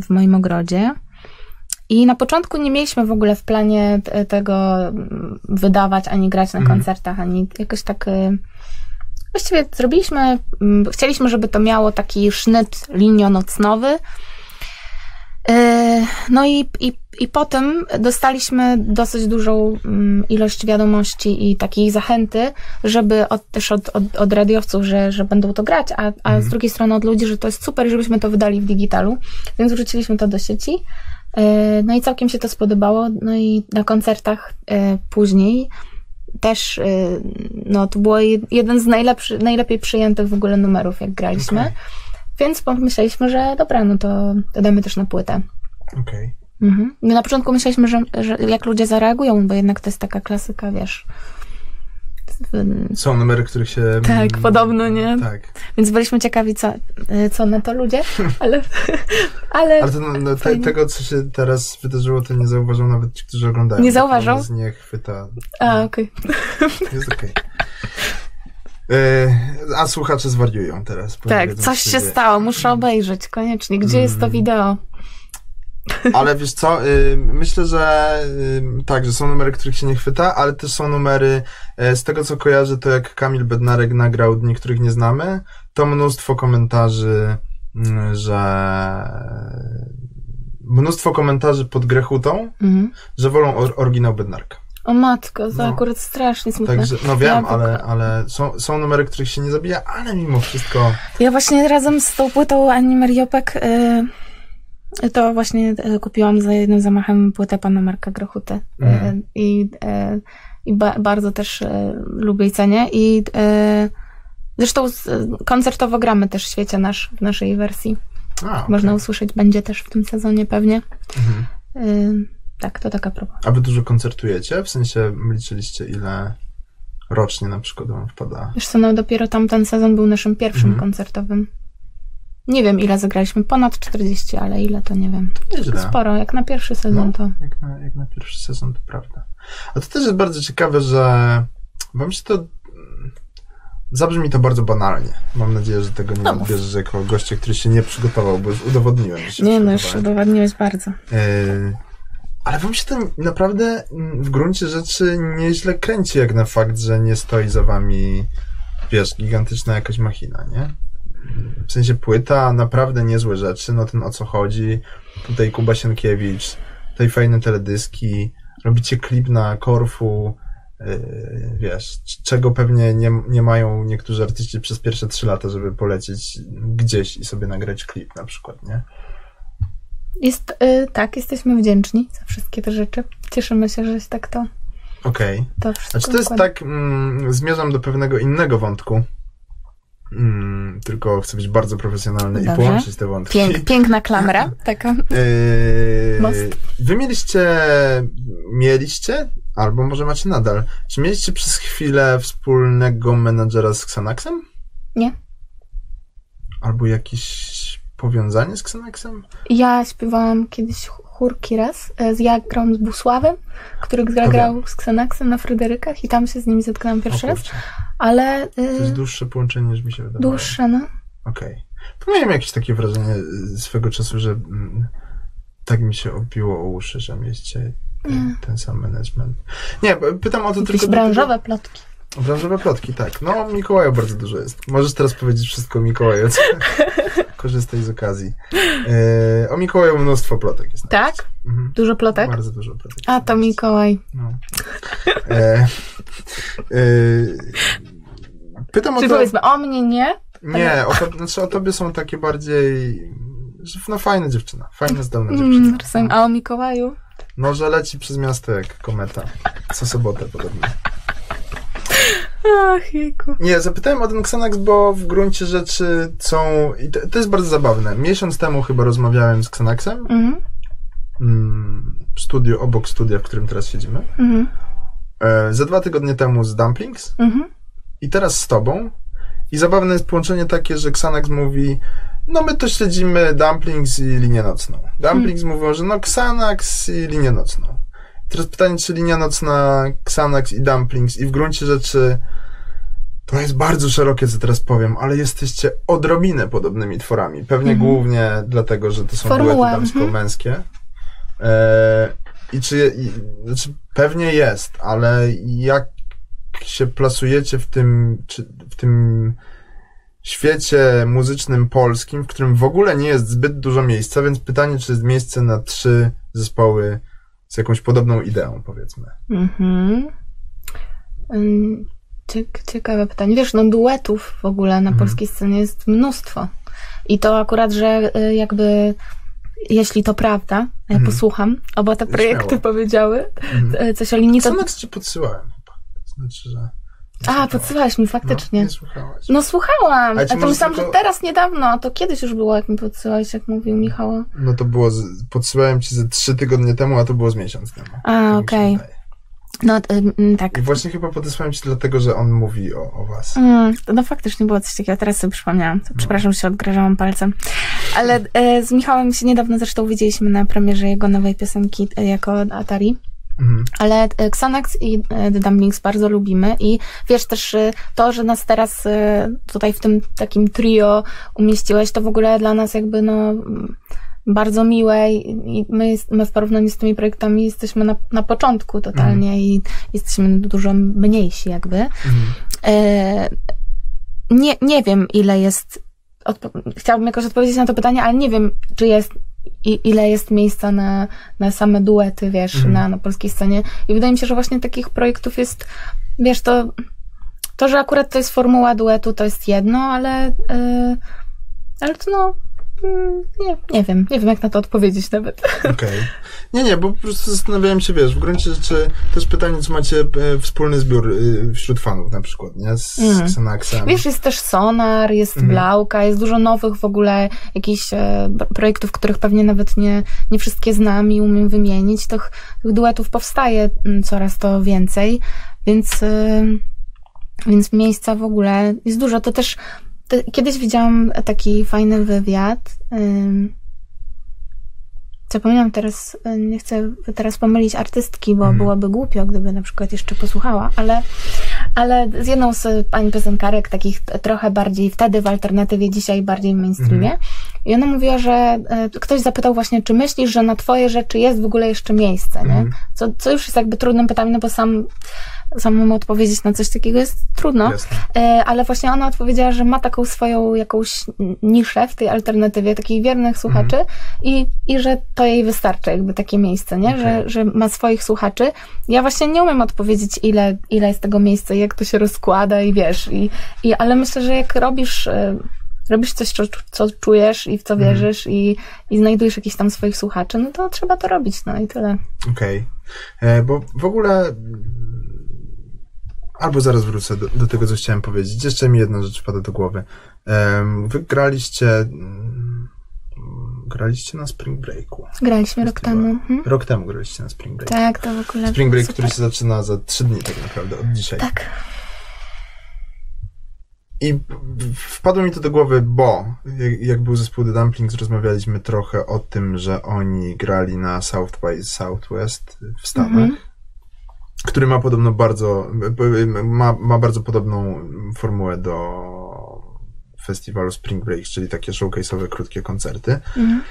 w moim ogrodzie. I na początku nie mieliśmy w ogóle w planie t- tego mm, wydawać, ani grać na Mhm. koncertach, ani jakoś tak. e, Właściwie zrobiliśmy, mm, chcieliśmy, żeby to miało taki sznyt linionocnowy. E, No i, i, i potem dostaliśmy dosyć dużą mm, ilość wiadomości i takiej zachęty, żeby od, też od, od, od radiowców, że, że będą to grać, a, a Mhm. z drugiej strony od ludzi, że to jest super, żebyśmy to wydali w digitalu. Więc wrzuciliśmy to do sieci. E, No i całkiem się to spodobało. No i na koncertach e, później też, e, no to było jed- jeden z najlepszy, najlepiej przyjętych w ogóle numerów, jak graliśmy. Okej. Więc pomyśleliśmy, że dobra, no to, to damy też na płytę. Okej. Mhm. No na początku myśleliśmy, że, że jak ludzie zareagują, bo jednak to jest taka klasyka, wiesz. Są numery, których się... Tak, mm, podobno, nie? Tak. Więc byliśmy ciekawi, co, y, co na to ludzie, ale, ale, Ale to, no, no, te, tego, co się teraz wydarzyło, to nie zauważą nawet ci, którzy oglądają. Nie Tak zauważą? nas nie chwyta. a okej. Jest okej. E, A słuchacze zwariują teraz. Tak, coś co się stało, muszę obejrzeć, koniecznie. Gdzie jest to Mm. wideo? Ale wiesz co, y, myślę, że y, tak, że są numery, których się nie chwyta, ale też są numery, e, z tego co kojarzę, to jak Kamil Bednarek nagrał Dni, których nie znamy, to mnóstwo komentarzy, że mnóstwo komentarzy pod Grechutą, Mhm. że wolą or, oryginał Bednarka. O matko, to No. akurat strasznie smutne. Także, no wiem, Ja ale, ale są, są numery, których się nie zabija, ale mimo wszystko, Ja właśnie razem z tą płytą Ani Mariopek y, to właśnie y, kupiłam za jednym zamachem płytę pana Marka Grochuty. Y, Mhm. I, y, i ba, bardzo też lubię i cenię. I zresztą koncertowo gramy też w świecie nasz, w naszej wersji. a, Można okej. usłyszeć, będzie też w tym sezonie pewnie. Mhm. Tak, to taka próba. A wy dużo koncertujecie? W sensie liczyliście ile rocznie na przykład wam wpada? Wiesz co, no dopiero tamten sezon był naszym pierwszym Mhm. koncertowym. Nie wiem, ile zagraliśmy. Ponad 40, ale ile to nie wiem. Nieźle. Sporo, jak na pierwszy sezon No, to. jak, na, jak na pierwszy sezon, to prawda. A to też jest bardzo ciekawe, że wam się to... Zabrzmi to bardzo banalnie. Mam nadzieję, że tego nie No odbierzesz jako gościa, który się nie przygotował, bo już udowodniłem, że się Nie no, już udowodniłeś bardzo. Yy, ale wam się to naprawdę mm, w gruncie rzeczy nieźle kręci, jak na fakt, że nie stoi za wami, wiesz, gigantyczna jakaś machina, nie? W sensie płyta, naprawdę niezłe rzeczy, no ten o co chodzi. Tutaj Kuba Sienkiewicz, tutaj fajne teledyski, robicie klip na Korfu, yy, wiesz, czego pewnie nie, nie mają niektórzy artyści przez pierwsze trzy lata, żeby polecieć gdzieś i sobie nagrać klip na przykład, nie? Jest, y, tak, jesteśmy wdzięczni za wszystkie te rzeczy. Cieszymy się, że się tak to, Okej. to wszystko Znaczy to jest tak, mm, zmierzam do pewnego innego wątku. Mm, tylko chcę być bardzo profesjonalny Dobrze. i połączyć te wątki. Pięk, piękna klamra, taka. Yy, Most. wy mieliście, mieliście, albo może macie nadal, czy mieliście przez chwilę wspólnego menadżera z Xanaxem? Nie. Albo jakieś powiązanie z Xanaxem? Ja śpiewałam kiedyś chórki raz, e, z ja grałam z Busławem, który gra, grał z Xanaxem na Fryderykach i tam się z nimi zetknęłam pierwszy O raz, ale To jest y, dłuższe połączenie niż mi się wydawało. dłuższe, no. Okej. To miałem jakieś takie wrażenie y, swego czasu, że mm, tak mi się obiło o uszy, że mieliście ten, sam management. Nie, pytam o to Jakieś tylko branżowe plotki. Branżowe plotki, tak. No, o Mikołaju bardzo dużo jest. Możesz teraz powiedzieć wszystko o Mikołaju. Korzystaj z okazji. E, o Mikołaju mnóstwo plotek jest. Tak? Mhm. Dużo plotek? Bardzo dużo plotek. A, to. Mikołaj. No. E, e, pytam o Czy to... powiedzmy, o mnie nie? Nie, o, to, znaczy o tobie są takie bardziej... No fajna dziewczyna. Fajna, zdolna Mm, dziewczyna. rozumiem. A o Mikołaju? No, że leci przez miasto jak kometa. Co sobotę podobnie. Ach, jejku. Nie, zapytałem o ten Xanax, bo w gruncie rzeczy są... I to, to jest bardzo zabawne. Miesiąc temu chyba rozmawiałem z Xanaxem Mhm, mm, w studiu, obok studia, w którym teraz siedzimy. mhm, E, za dwa tygodnie temu z Dumplings mhm. i teraz z tobą. I zabawne jest połączenie takie, że Xanax mówi no my to śledzimy Dumplings i linię nocną. Dumplings mówią, że no Xanax i linię nocną. Teraz pytanie, czy linia nocna, Xanax i Dumplings i w gruncie rzeczy to jest bardzo szerokie, co teraz powiem, ale jesteście odrobinę podobnymi tworami. Pewnie Mhm. głównie dlatego, że to są Formuła, duety mhm. damsko-męskie. E, I czy, i, znaczy pewnie jest, ale jak się plasujecie w tym, czy, w tym świecie muzycznym polskim, w którym w ogóle nie jest zbyt dużo miejsca, więc pytanie, czy jest miejsce na trzy zespoły z jakąś podobną ideą, powiedzmy. Mhm. Ciekawe pytanie. Wiesz, no duetów w ogóle na Mhm. polskiej scenie jest mnóstwo. I to akurat, że y, jakby jeśli to prawda, ja Mhm. posłucham, oba te projekty Śmiało. powiedziały Mhm. y, coś o linii, to... Ci podsyłałem chyba. Znaczy, że... A, podsyłałeś mi faktycznie. No, nie słuchałaś. No słuchałam, Ale to myślałam, tylko- że teraz niedawno, a to kiedyś już było, jak mi podsyłałeś, jak mówił Michał. No to było, z, podsyłałem ci ze trzy tygodnie temu, a to było z miesiąc temu. A, Tak okej. wydaje. No, y, tak. I właśnie chyba podesłałem ci dlatego, że on mówi o, o was. Mm, no faktycznie było coś takiego, teraz sobie przypomniałam. To Przepraszam, że się odgrażałam palcem. Ale e, z Michałem się niedawno zresztą widzieliśmy na premierze jego nowej piosenki e, jako Atari. Mhm. Ale e, Xanax i e, The Dumplings bardzo lubimy i wiesz też e, to, że nas teraz tutaj w tym takim trio umieściłeś, to w ogóle dla nas jakby no mm, bardzo miłe i my, my w porównaniu z tymi projektami jesteśmy na, na początku totalnie i jesteśmy dużo mniejsi jakby. Mhm. E, nie, nie wiem, ile jest. Odpo- chciałabym jakoś odpowiedzieć na to pytanie, ale nie wiem, czy jest. I, ile jest miejsca na, na same duety, wiesz, Mhm. na, na polskiej scenie. I wydaje mi się, że właśnie takich projektów jest, wiesz, to, to że akurat to jest formuła duetu, to jest jedno, ale, yy, ale to no, nie, nie wiem, nie wiem, jak na to odpowiedzieć nawet. Okej. Nie, nie, bo po prostu zastanawiałem się, wiesz, w gruncie rzeczy też pytanie, czy macie e, wspólny zbiór e, wśród fanów na przykład, nie? Z, z Xanaxem. Wiesz, jest też Sonar, jest Mhm. Blauka, jest dużo nowych w ogóle jakichś e, projektów, których pewnie nawet nie, nie wszystkie znam i umiem wymienić. Tych, tych duetów powstaje mm, coraz to więcej, więc, e, więc miejsca w ogóle jest dużo. To też te, kiedyś widziałam taki fajny wywiad. Zapomniałam teraz, e, nie chcę teraz pomylić artystki, bo Mhm. byłoby głupio, gdyby na przykład jeszcze posłuchała, ale, ale z jedną z pań piosenkarek, takich trochę bardziej wtedy w alternatywie, dzisiaj bardziej w mainstreamie. Mhm. I ona mówiła, że e, ktoś zapytał właśnie, czy myślisz, że na twoje rzeczy jest w ogóle jeszcze miejsce, nie? Mhm. Co, co już jest jakby trudnym pytaniem, no bo sam samemu odpowiedzieć na coś takiego jest trudno. Jasne. E, ale właśnie ona odpowiedziała, że ma taką swoją jakąś niszę w tej alternatywie, takich wiernych słuchaczy i, i że to jej wystarczy, jakby takie miejsce, nie? Okej. Że, że ma swoich słuchaczy. Ja właśnie nie umiem odpowiedzieć, ile, ile jest tego miejsca jak to się rozkłada i wiesz, i, i, ale myślę, że jak robisz, e, robisz coś, co, co czujesz i w co Mhm. wierzysz i, i znajdujesz jakichś tam swoich słuchaczy, no to trzeba to robić, no i tyle. Okej. E, Bo w ogóle. Mm, Albo zaraz wrócę do, do tego, co chciałem powiedzieć. Jeszcze mi jedna rzecz wpada do głowy. Em, Wy graliście. mm, Graliście na Spring Breaku. Graliśmy rok temu. Mhm. Rok temu graliście na Spring Break. Tak, to w ogóle Spring Break, super. który się zaczyna za trzy dni tak naprawdę, od dzisiaj. Tak. I wpadło mi to do głowy, bo jak, jak był zespół The Dumplings, rozmawialiśmy trochę o tym, że oni grali na South by Southwest w Stanach, Mhm. Który ma podobno bardzo, ma, ma bardzo podobną formułę do festiwalu Spring Break, czyli takie showcase'owe, krótkie koncerty. Mhm.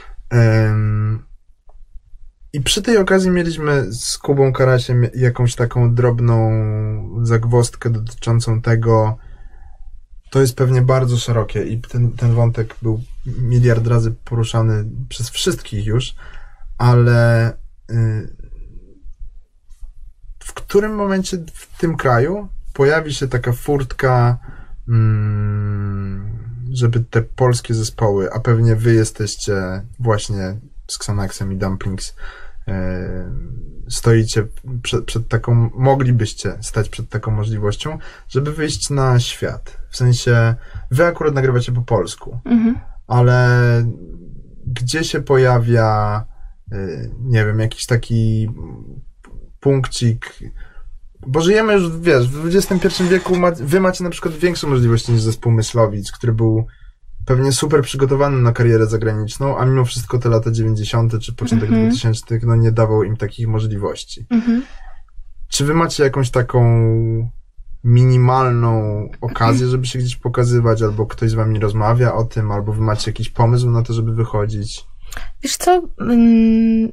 I przy tej okazji mieliśmy z Kubą Karasiem jakąś taką drobną zagwostkę dotyczącą tego, to jest pewnie bardzo szerokie i ten, ten wątek był miliard razy poruszany przez wszystkich już, ale y, którym momencie w tym kraju pojawi się taka furtka, mm, żeby te polskie zespoły, a pewnie wy jesteście właśnie z Xanaxem i Dumplings, y, stoicie przed, przed taką, moglibyście stać przed taką możliwością, żeby wyjść na świat. W sensie, wy akurat nagrywacie po polsku, Mhm. ale gdzie się pojawia, y, nie wiem, jakiś taki punkcik, bo żyjemy już, wiesz, w XXI wieku, ma, wy macie na przykład większe możliwości niż zespół Myslowic, który był pewnie super przygotowany na karierę zagraniczną, a mimo wszystko te lata 90. czy początek Mhm. 2000 no nie dawał im takich możliwości. Mhm. Czy wy macie jakąś taką minimalną okazję, żeby się gdzieś pokazywać, albo ktoś z wami rozmawia o tym, albo wy macie jakiś pomysł na to, żeby wychodzić? Wiesz co, mm,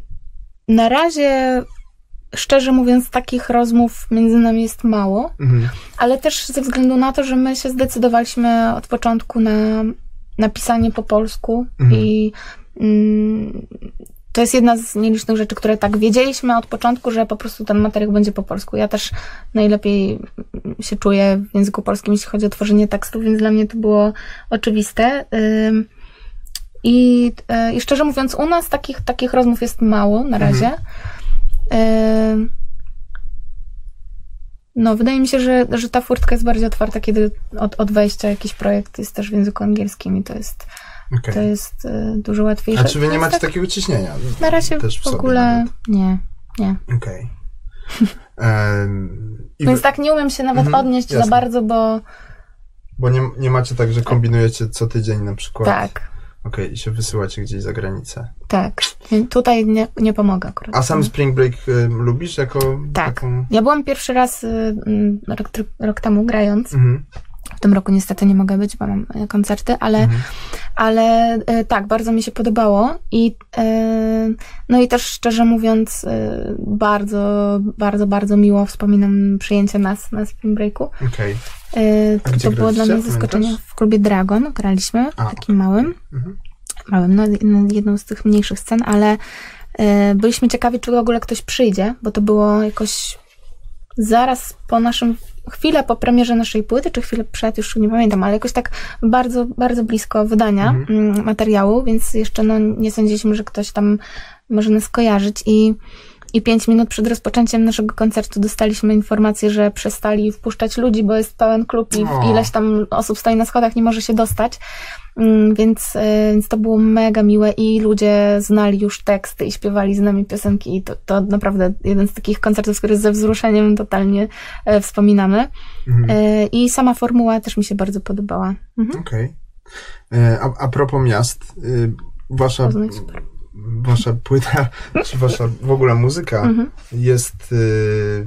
na razie, szczerze mówiąc, takich rozmów między nami jest mało, Mhm. ale też ze względu na to, że my się zdecydowaliśmy od początku na napisanie po polsku Mhm. i mm, to jest jedna z nielicznych rzeczy, które tak wiedzieliśmy od początku, że po prostu ten materiał będzie po polsku. Ja też najlepiej się czuję w języku polskim, jeśli chodzi o tworzenie tekstu, więc dla mnie to było oczywiste. I, e, I szczerze mówiąc, u nas takich, takich rozmów jest mało na razie. Ym, No, wydaje mi się, że, że ta furtka jest bardziej otwarta, kiedy od, od wejścia jakiś projekt jest też w języku angielskim i to jest, Okej. to jest y, dużo łatwiejsze. A czy wy nie macie tak, takiego ciśnienia? Na razie Też w sobie ogóle nie, nie. Okej. I Więc tak nie umiem się nawet Mhm, odnieść za jasne. bardzo, bo Bo nie, nie macie tak, że kombinujecie co tydzień na przykład? tak, Okej, i się wysyłacie gdzieś za granicę. tak. Tutaj nie, nie pomogę akurat. A sam Spring Break y, lubisz jako Tak. taką... Ja byłam pierwszy raz y, rok, rok temu grając. Mhm. W tym roku niestety nie mogę być, bo mam e, koncerty, ale, Mhm. ale e, tak, bardzo mi się podobało i e, no i też szczerze mówiąc bardzo, bardzo, bardzo miło wspominam przyjęcie nas na Spring Breaku. Okej. A To, gdzie to było dla mnie zaskoczenie Pamiętasz? w klubie Dragon, graliśmy, A, takim małym, Mhm. małym, no, no, jedną z tych mniejszych scen, ale e, byliśmy ciekawi, czy w ogóle ktoś przyjdzie, bo to było jakoś zaraz po naszym, chwilę po premierze naszej płyty, czy chwilę przed, już nie pamiętam, ale jakoś tak bardzo, bardzo blisko wydania Mhm. mm, materiału, więc jeszcze no, nie sądziliśmy, że ktoś tam może nas kojarzyć i i pięć minut przed rozpoczęciem naszego koncertu dostaliśmy informację, że przestali wpuszczać ludzi, bo jest pełen klub i O. ileś tam osób stoi na schodach, nie może się dostać. Mm, Więc, e, więc to było mega miłe i ludzie znali już teksty i śpiewali z nami piosenki. I to, to naprawdę jeden z takich koncertów, który ze wzruszeniem totalnie e, wspominamy. Mhm. E, I sama formuła też mi się bardzo podobała. Mhm. Okej. E, A, a propos miast, y, wasza, Poznań, super. Wasza płyta, czy wasza w ogóle muzyka Mhm. jest y,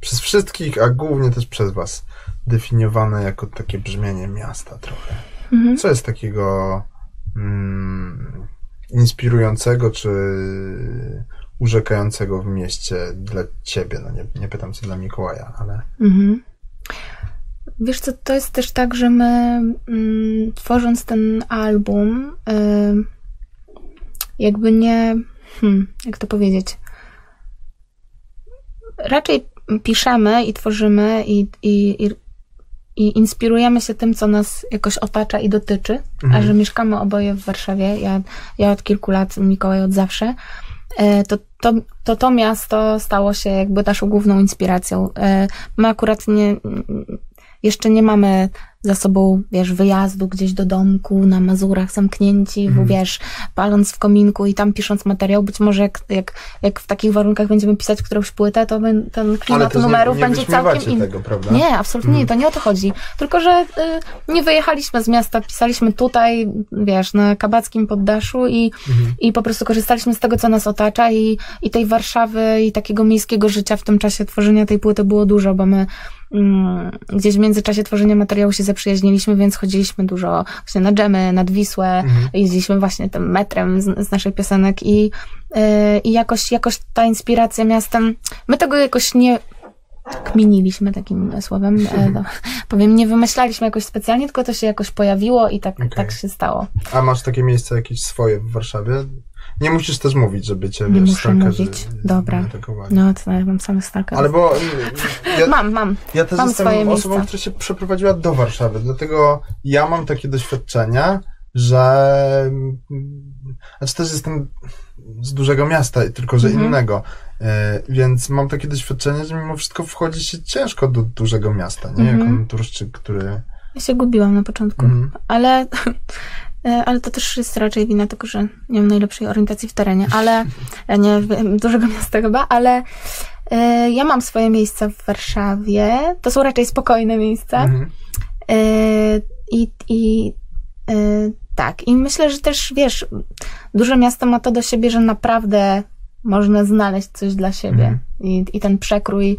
przez wszystkich, a głównie też przez was definiowana jako takie brzmienie miasta trochę. Mhm. Co jest takiego mm, inspirującego, czy urzekającego w mieście dla ciebie? No nie, nie pytam co dla Mikołaja, ale... Mhm. Wiesz co, to jest też tak, że my mm, tworząc ten album, y, jakby nie, hmm, jak to powiedzieć, raczej piszemy i tworzymy i, i, i, i inspirujemy się tym, co nas jakoś otacza i dotyczy, a Mhm. że mieszkamy oboje w Warszawie, ja, ja od kilku lat, Mikołaj od zawsze, e, to to, to to miasto stało się jakby naszą główną inspiracją. E, My akurat nie, jeszcze nie mamy za sobą, wiesz, wyjazdu gdzieś do domku, na Mazurach zamknięci, Mhm. wiesz, paląc w kominku i tam pisząc materiał. Być może jak, jak, jak w takich warunkach będziemy pisać którąś płytę, to ben- ten klimat też numerów nie, nie będzie całkiem inny. Nie, absolutnie nie, Mhm. to nie o to chodzi. Tylko, że y, nie wyjechaliśmy z miasta, pisaliśmy tutaj, wiesz, na kabackim poddaszu i, Mhm. i po prostu korzystaliśmy z tego, co nas otacza i, i tej Warszawy i takiego miejskiego życia w tym czasie tworzenia tej płyty było dużo, bo my mm, gdzieś w międzyczasie tworzenia materiału się zaprzyjaźniliśmy, więc chodziliśmy dużo właśnie na dżemy, nad Wisłę, jeździliśmy właśnie tym metrem z, z naszych piosenek i, y, i jakoś, jakoś ta inspiracja miastem, my tego jakoś nie kminiliśmy takim słowem, e, no, powiem, nie wymyślaliśmy jakoś specjalnie, tylko to się jakoś pojawiło i tak, Okej. tak się stało. A masz takie miejsce jakieś swoje w Warszawie? Nie musisz też mówić, żeby cię, Nie wiesz, muszę stalkerzy mówić. Dobra. atakowali. No, to ja mam samych stalkerów. Ale bo mm, ja, Mam, mam. ja też mam jestem swoje osobą, miejsca. która się przeprowadziła do Warszawy, dlatego ja mam takie doświadczenia, że znaczy też jestem z dużego miasta, tylko że Mhm. innego, e, więc mam takie doświadczenie, że mimo wszystko wchodzi się ciężko do dużego miasta, nie? Mhm. Jako turszczyk, który... Ja się gubiłam na początku, Mhm. ale, ale to też jest raczej wina tego, że nie mam najlepszej orientacji w terenie, ale e, nie dużego miasta chyba, ale e, ja mam swoje miejsca w Warszawie. To są raczej spokojne miejsca. Mhm. E, I, i e, tak, i myślę, że też wiesz, duże miasto ma to do siebie, że naprawdę można znaleźć coś dla siebie. Mhm. I, I ten przekrój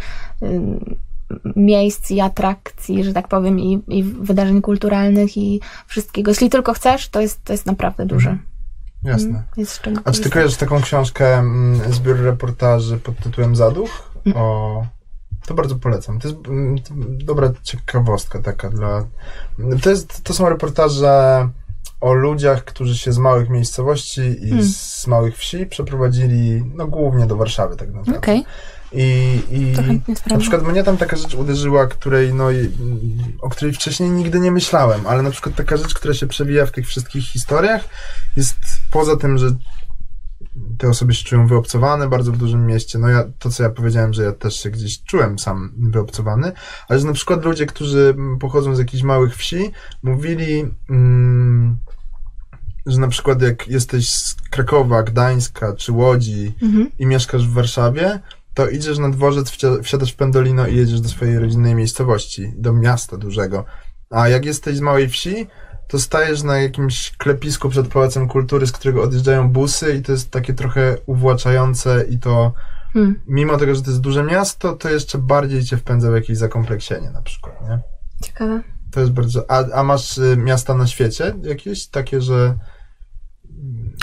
miejsc i atrakcji, że tak powiem, i, i wydarzeń kulturalnych i wszystkiego. Jeśli tylko chcesz, to jest, to jest naprawdę duże. Jasne. Mm, Jest A czy ty kojarzysz taką książkę mm, Zbiór reportaży pod tytułem Zaduch? O... To bardzo polecam. To jest mm, dobra ciekawostka taka dla... To, jest, to są reportaże o ludziach, którzy się z małych miejscowości i z małych wsi przeprowadzili, no głównie do Warszawy tak naprawdę. Okej, I, i na przykład mnie tam taka rzecz uderzyła, której, no, o której wcześniej nigdy nie myślałem, ale na przykład taka rzecz, która się przewija w tych wszystkich historiach, jest poza tym, że te osoby się czują wyobcowane bardzo w dużym mieście. No ja, to co ja powiedziałem, że ja też się gdzieś czułem sam wyobcowany, ale że na przykład ludzie, którzy pochodzą z jakichś małych wsi, mówili, mm, że na przykład jak jesteś z Krakowa, Gdańska czy Łodzi, Mhm. i mieszkasz w Warszawie, to idziesz na dworzec, wsiadasz w pendolino i jedziesz do swojej rodzinnej miejscowości, do miasta dużego. A jak jesteś z małej wsi, to stajesz na jakimś klepisku przed Pałacem Kultury, z którego odjeżdżają busy i to jest takie trochę uwłaczające i to Hmm, mimo tego, że to jest duże miasto, to jeszcze bardziej cię wpędza w jakieś zakompleksienie na przykład, nie? ciekawe. To jest bardzo... A, a masz y, miasta na świecie jakieś takie, że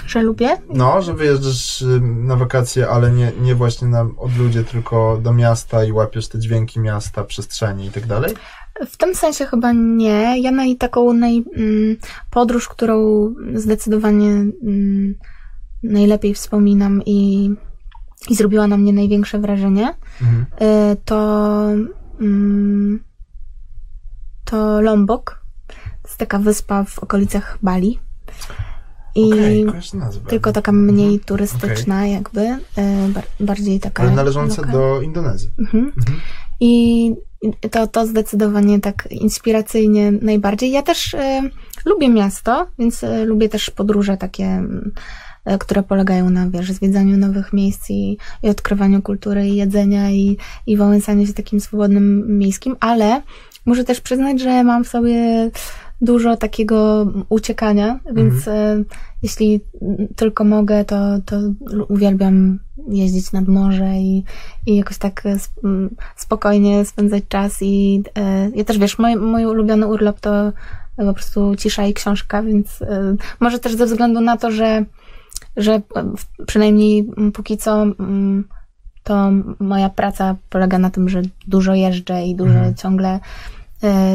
Że lubię? No, że wyjeżdżasz na wakacje, ale nie, nie właśnie na odludzie, tylko do miasta i łapiesz te dźwięki miasta, przestrzeni i tak dalej? W tym sensie chyba nie. Ja naj, taką naj, mm, podróż, którą zdecydowanie mm, najlepiej wspominam i, i zrobiła na mnie największe wrażenie, Mhm. y, to, mm, to Lombok. To jest taka wyspa w okolicach Bali. I nazwę. tylko taka mniej turystyczna, jakby, y, bar, bardziej taka. Ale należące lokalna. do Indonezji. Mhm. Mhm. I to, to zdecydowanie tak inspiracyjnie najbardziej. Ja też e, lubię miasto, więc e, lubię też podróże takie, e, które polegają na, wiesz, zwiedzaniu nowych miejsc i, i odkrywaniu kultury i jedzenia i, i wałęsaniu się takim swobodnym miejskim, ale muszę też przyznać, że mam w sobie dużo takiego uciekania, więc e, jeśli tylko mogę, to, to uwielbiam jeździć nad morze i, i jakoś tak e, spokojnie spędzać czas i e, ja też wiesz, mój, mój ulubiony urlop to po prostu cisza i książka, więc może też ze względu na to, że, że przynajmniej póki co to moja praca polega na tym, że dużo jeżdżę i dużo Mhm. ciągle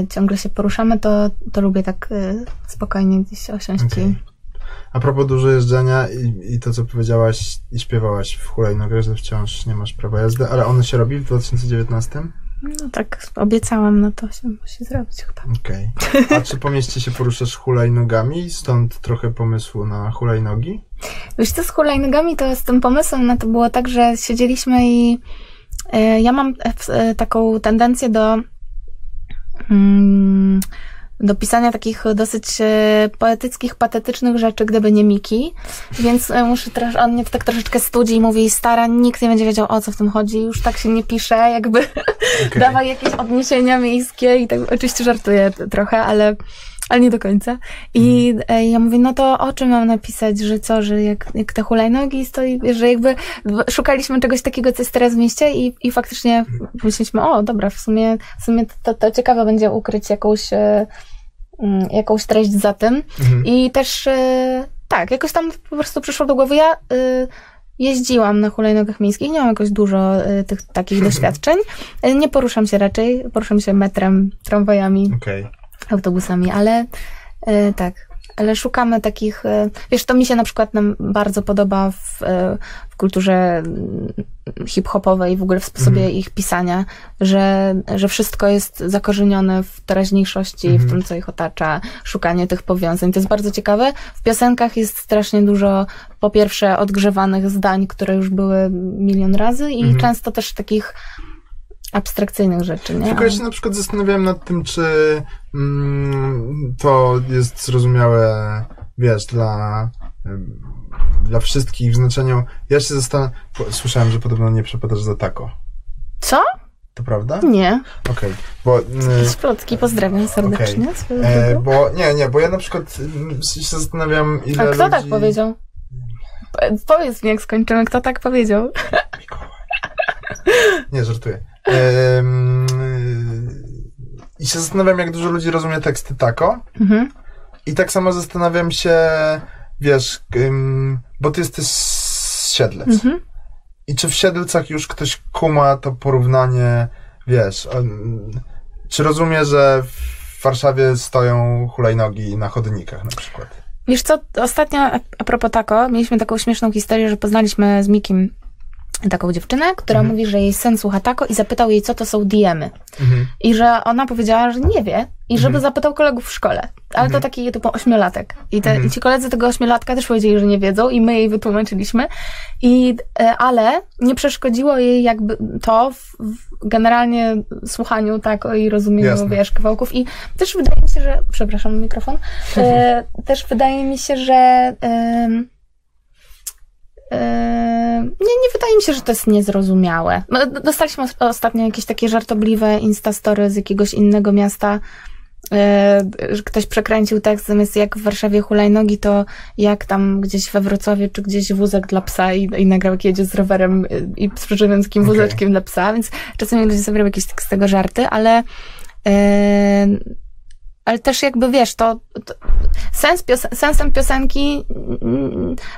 ciągle się poruszamy, to, to lubię tak e, spokojnie gdzieś osiąść i A propos dużo jeżdżenia i, i to, co powiedziałaś i śpiewałaś w hulajnogach, że wciąż nie masz prawa jazdy, ale ono się robi w 2019? no tak obiecałam, no to się musi zrobić chyba. Okej. A czy po mieście się poruszasz hulajnogami? Stąd trochę pomysłu na hulajnogi? Wiesz co, z hulajnogami to z tym pomysłem na to było tak, że siedzieliśmy i e, ja mam e, e, taką tendencję do do pisania takich dosyć e, poetyckich, patetycznych rzeczy, gdyby nie Miki, więc e, muszę trosz, on mnie tak troszeczkę studzi i mówi, stara, nikt nie będzie wiedział o co w tym chodzi, już tak się nie pisze, jakby. Dawaj jakieś odniesienia miejskie i tak, oczywiście żartuję trochę, ale ale nie do końca. I e, ja mówię, no to o czym mam napisać, że co, że jak, jak te hulajnogi stoi, że jakby szukaliśmy czegoś takiego, co jest teraz w mieście i, i faktycznie myśleliśmy, o dobra, w sumie, w sumie to, to ciekawe będzie ukryć jakąś, e, mm, jakąś treść za tym. Mhm. I też e, tak, jakoś tam po prostu przyszło do głowy. Ja jeździłam na hulajnogach miejskich, nie mam jakoś dużo e, tych takich doświadczeń. E, Nie poruszam się raczej, poruszam się metrem, tramwajami, Okej. Autobusami, ale e, tak. Ale szukamy takich, e, wiesz, to mi się na przykład nam bardzo podoba w, e, w kulturze mm, hip-hopowej, w ogóle w sposobie Mhm. ich pisania, że, że wszystko jest zakorzenione w teraźniejszości, w Mhm. tym, co ich otacza, szukanie tych powiązań. To jest bardzo ciekawe. W piosenkach jest strasznie dużo, po pierwsze, odgrzewanych zdań, które już były milion razy i Mhm. często też takich abstrakcyjnych rzeczy, nie? Tylko ja się na przykład zastanawiałem nad tym, czy mm, to jest zrozumiałe, wiesz, dla, dla wszystkich w znaczeniu. Ja się zastanawiam. Słyszałem, że podobno nie przepadasz za tako. Co? To prawda? Nie. Okej, bo. y, Splotki, pozdrawiam serdecznie. swojego E, bo nie, nie, bo ja na przykład mm, się zastanawiam, ile A kto ludzi... tak powiedział? Po- Powiedz mi, jak skończymy, kto tak powiedział. Mikołaj. Nie, żartuję. Em, I się zastanawiam, jak dużo ludzi rozumie teksty tako. Mhm. I tak samo zastanawiam się, wiesz, bo ty jesteś z Siedlec. Mhm. I czy w Siedlcach już ktoś kuma to porównanie, wiesz, czy rozumie, że w Warszawie stoją hulajnogi na chodnikach na przykład? Wiesz co, ostatnio, a propos tako, mieliśmy taką śmieszną historię, że poznaliśmy z Mikim taką dziewczynę, która Mhm. mówi, że jej syn słucha tako i zapytał jej, co to są diemy. Mhm. I że ona powiedziała, że nie wie i żeby Mhm. zapytał kolegów w szkole. Ale to Mhm. taki typu ośmiolatek. I, te, Mhm. I ci koledzy tego ośmiolatka też powiedzieli, że nie wiedzą i my jej wytłumaczyliśmy. I, e, ale nie przeszkodziło jej jakby to w, w generalnie słuchaniu tak i rozumieniu, Jasne. wiesz, kawałków. I też wydaje mi się, że, przepraszam, mikrofon, e, też wydaje mi się, że e, nie, nie wydaje mi się, że to jest niezrozumiałe. No, Dostaliśmy os- ostatnio jakieś takie żartobliwe instastory z jakiegoś innego miasta, że ktoś przekręcił tekst zamiast jak w Warszawie hulajnogi, to jak tam gdzieś we Wrocławiu, czy gdzieś wózek dla psa i, i nagrał jak jedzie z rowerem y, i z takim Okej. wózeczkiem dla psa, więc czasami ludzie sobie robią jakieś tak z tego żarty, ale e, ale też jakby wiesz, to, to sens pios- sensem piosenki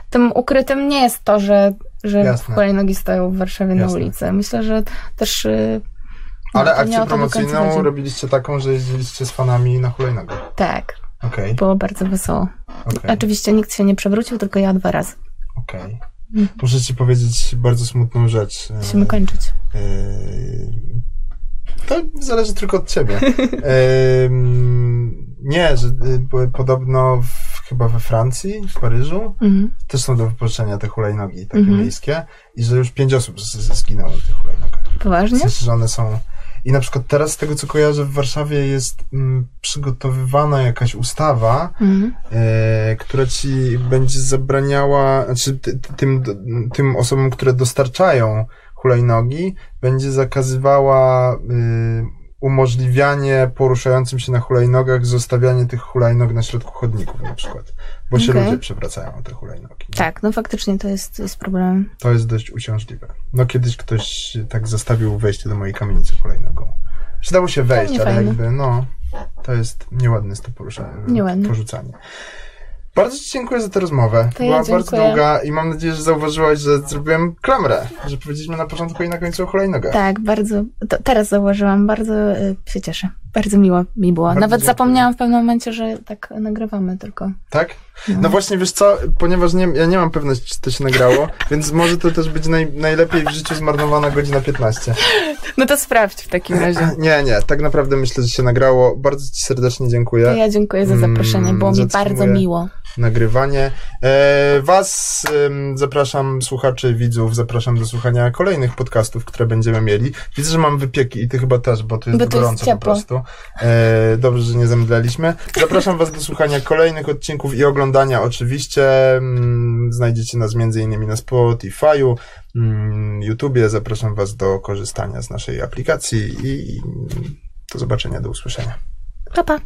tym ukrytym nie jest to, że, że hulajnogi stoją w Warszawie na Jasne. ulicy. Myślę, że też y, no, Ale akcję promocyjną robiliście taką, że jeździliście z fanami na hulajnogach. Tak, Okej, było bardzo wesoło. okej, Oczywiście nikt się nie przewrócił, tylko ja dwa razy. okej. Muszę ci powiedzieć bardzo smutną rzecz. E, Musimy kończyć. To zależy tylko od ciebie. Ym, nie, że y, podobno w, chyba we Francji, w Paryżu, Mhm. też są do wypożyczenia te hulajnogi takie Mhm. miejskie i że już pięć osób zginęło na tych hulajnogach. W Poważnie? sensie, że one są... I na przykład teraz z tego, co kojarzę, w Warszawie jest mm, przygotowywana jakaś ustawa, Mhm. e, która ci będzie zabraniała, znaczy ty, ty, tym, tym osobom, które dostarczają hulajnogi, będzie zakazywała y, umożliwianie poruszającym się na hulajnogach zostawianie tych hulajnog na środku chodników na przykład, bo się Okej. ludzie przewracają o te hulajnogi. Tak, no faktycznie to jest, jest problemem. To jest dość uciążliwe. No kiedyś ktoś tak zastawił wejście do mojej kamienicy hulajnogą. Czy dało się wejść, ale fajne. jakby, no, to jest nieładne jest to poruszanie, Nieładne. porzucanie. Bardzo Ci dziękuję za tę rozmowę. To ja Była bardzo dziękuję. długa i mam nadzieję, że zauważyłaś, że zrobiłem klamrę, że powiedzieliśmy na początku i na końcu o hulajnogach. Tak, bardzo. To teraz zauważyłam, bardzo y, się cieszę. Bardzo miło mi było. Bardzo Nawet dziękuję. zapomniałam w pewnym momencie, że tak nagrywamy tylko. Tak? No. No właśnie, wiesz co, ponieważ nie, ja nie mam pewności, czy to się nagrało, więc może to też być naj, najlepiej w życiu zmarnowana godzina 15. No to sprawdź w takim razie. Nie, nie, tak naprawdę myślę, że się nagrało. Bardzo Ci serdecznie dziękuję. To ja dziękuję za zaproszenie, było mi Zatrzymuję. bardzo miło. nagrywanie. E, was em, zapraszam, słuchaczy, widzów, zapraszam do słuchania kolejnych podcastów, które będziemy mieli. Widzę, że mam wypieki i ty chyba też, bo tu jest Bo jest gorąco po ciepło. E, dobrze, że nie zemdleliśmy. Zapraszam was do słuchania kolejnych odcinków i oglądania oczywiście. Mm, Znajdziecie nas innymi na Spotify'u, mm, YouTubie. Zapraszam was do korzystania z naszej aplikacji i do zobaczenia, do usłyszenia. Pa, pa.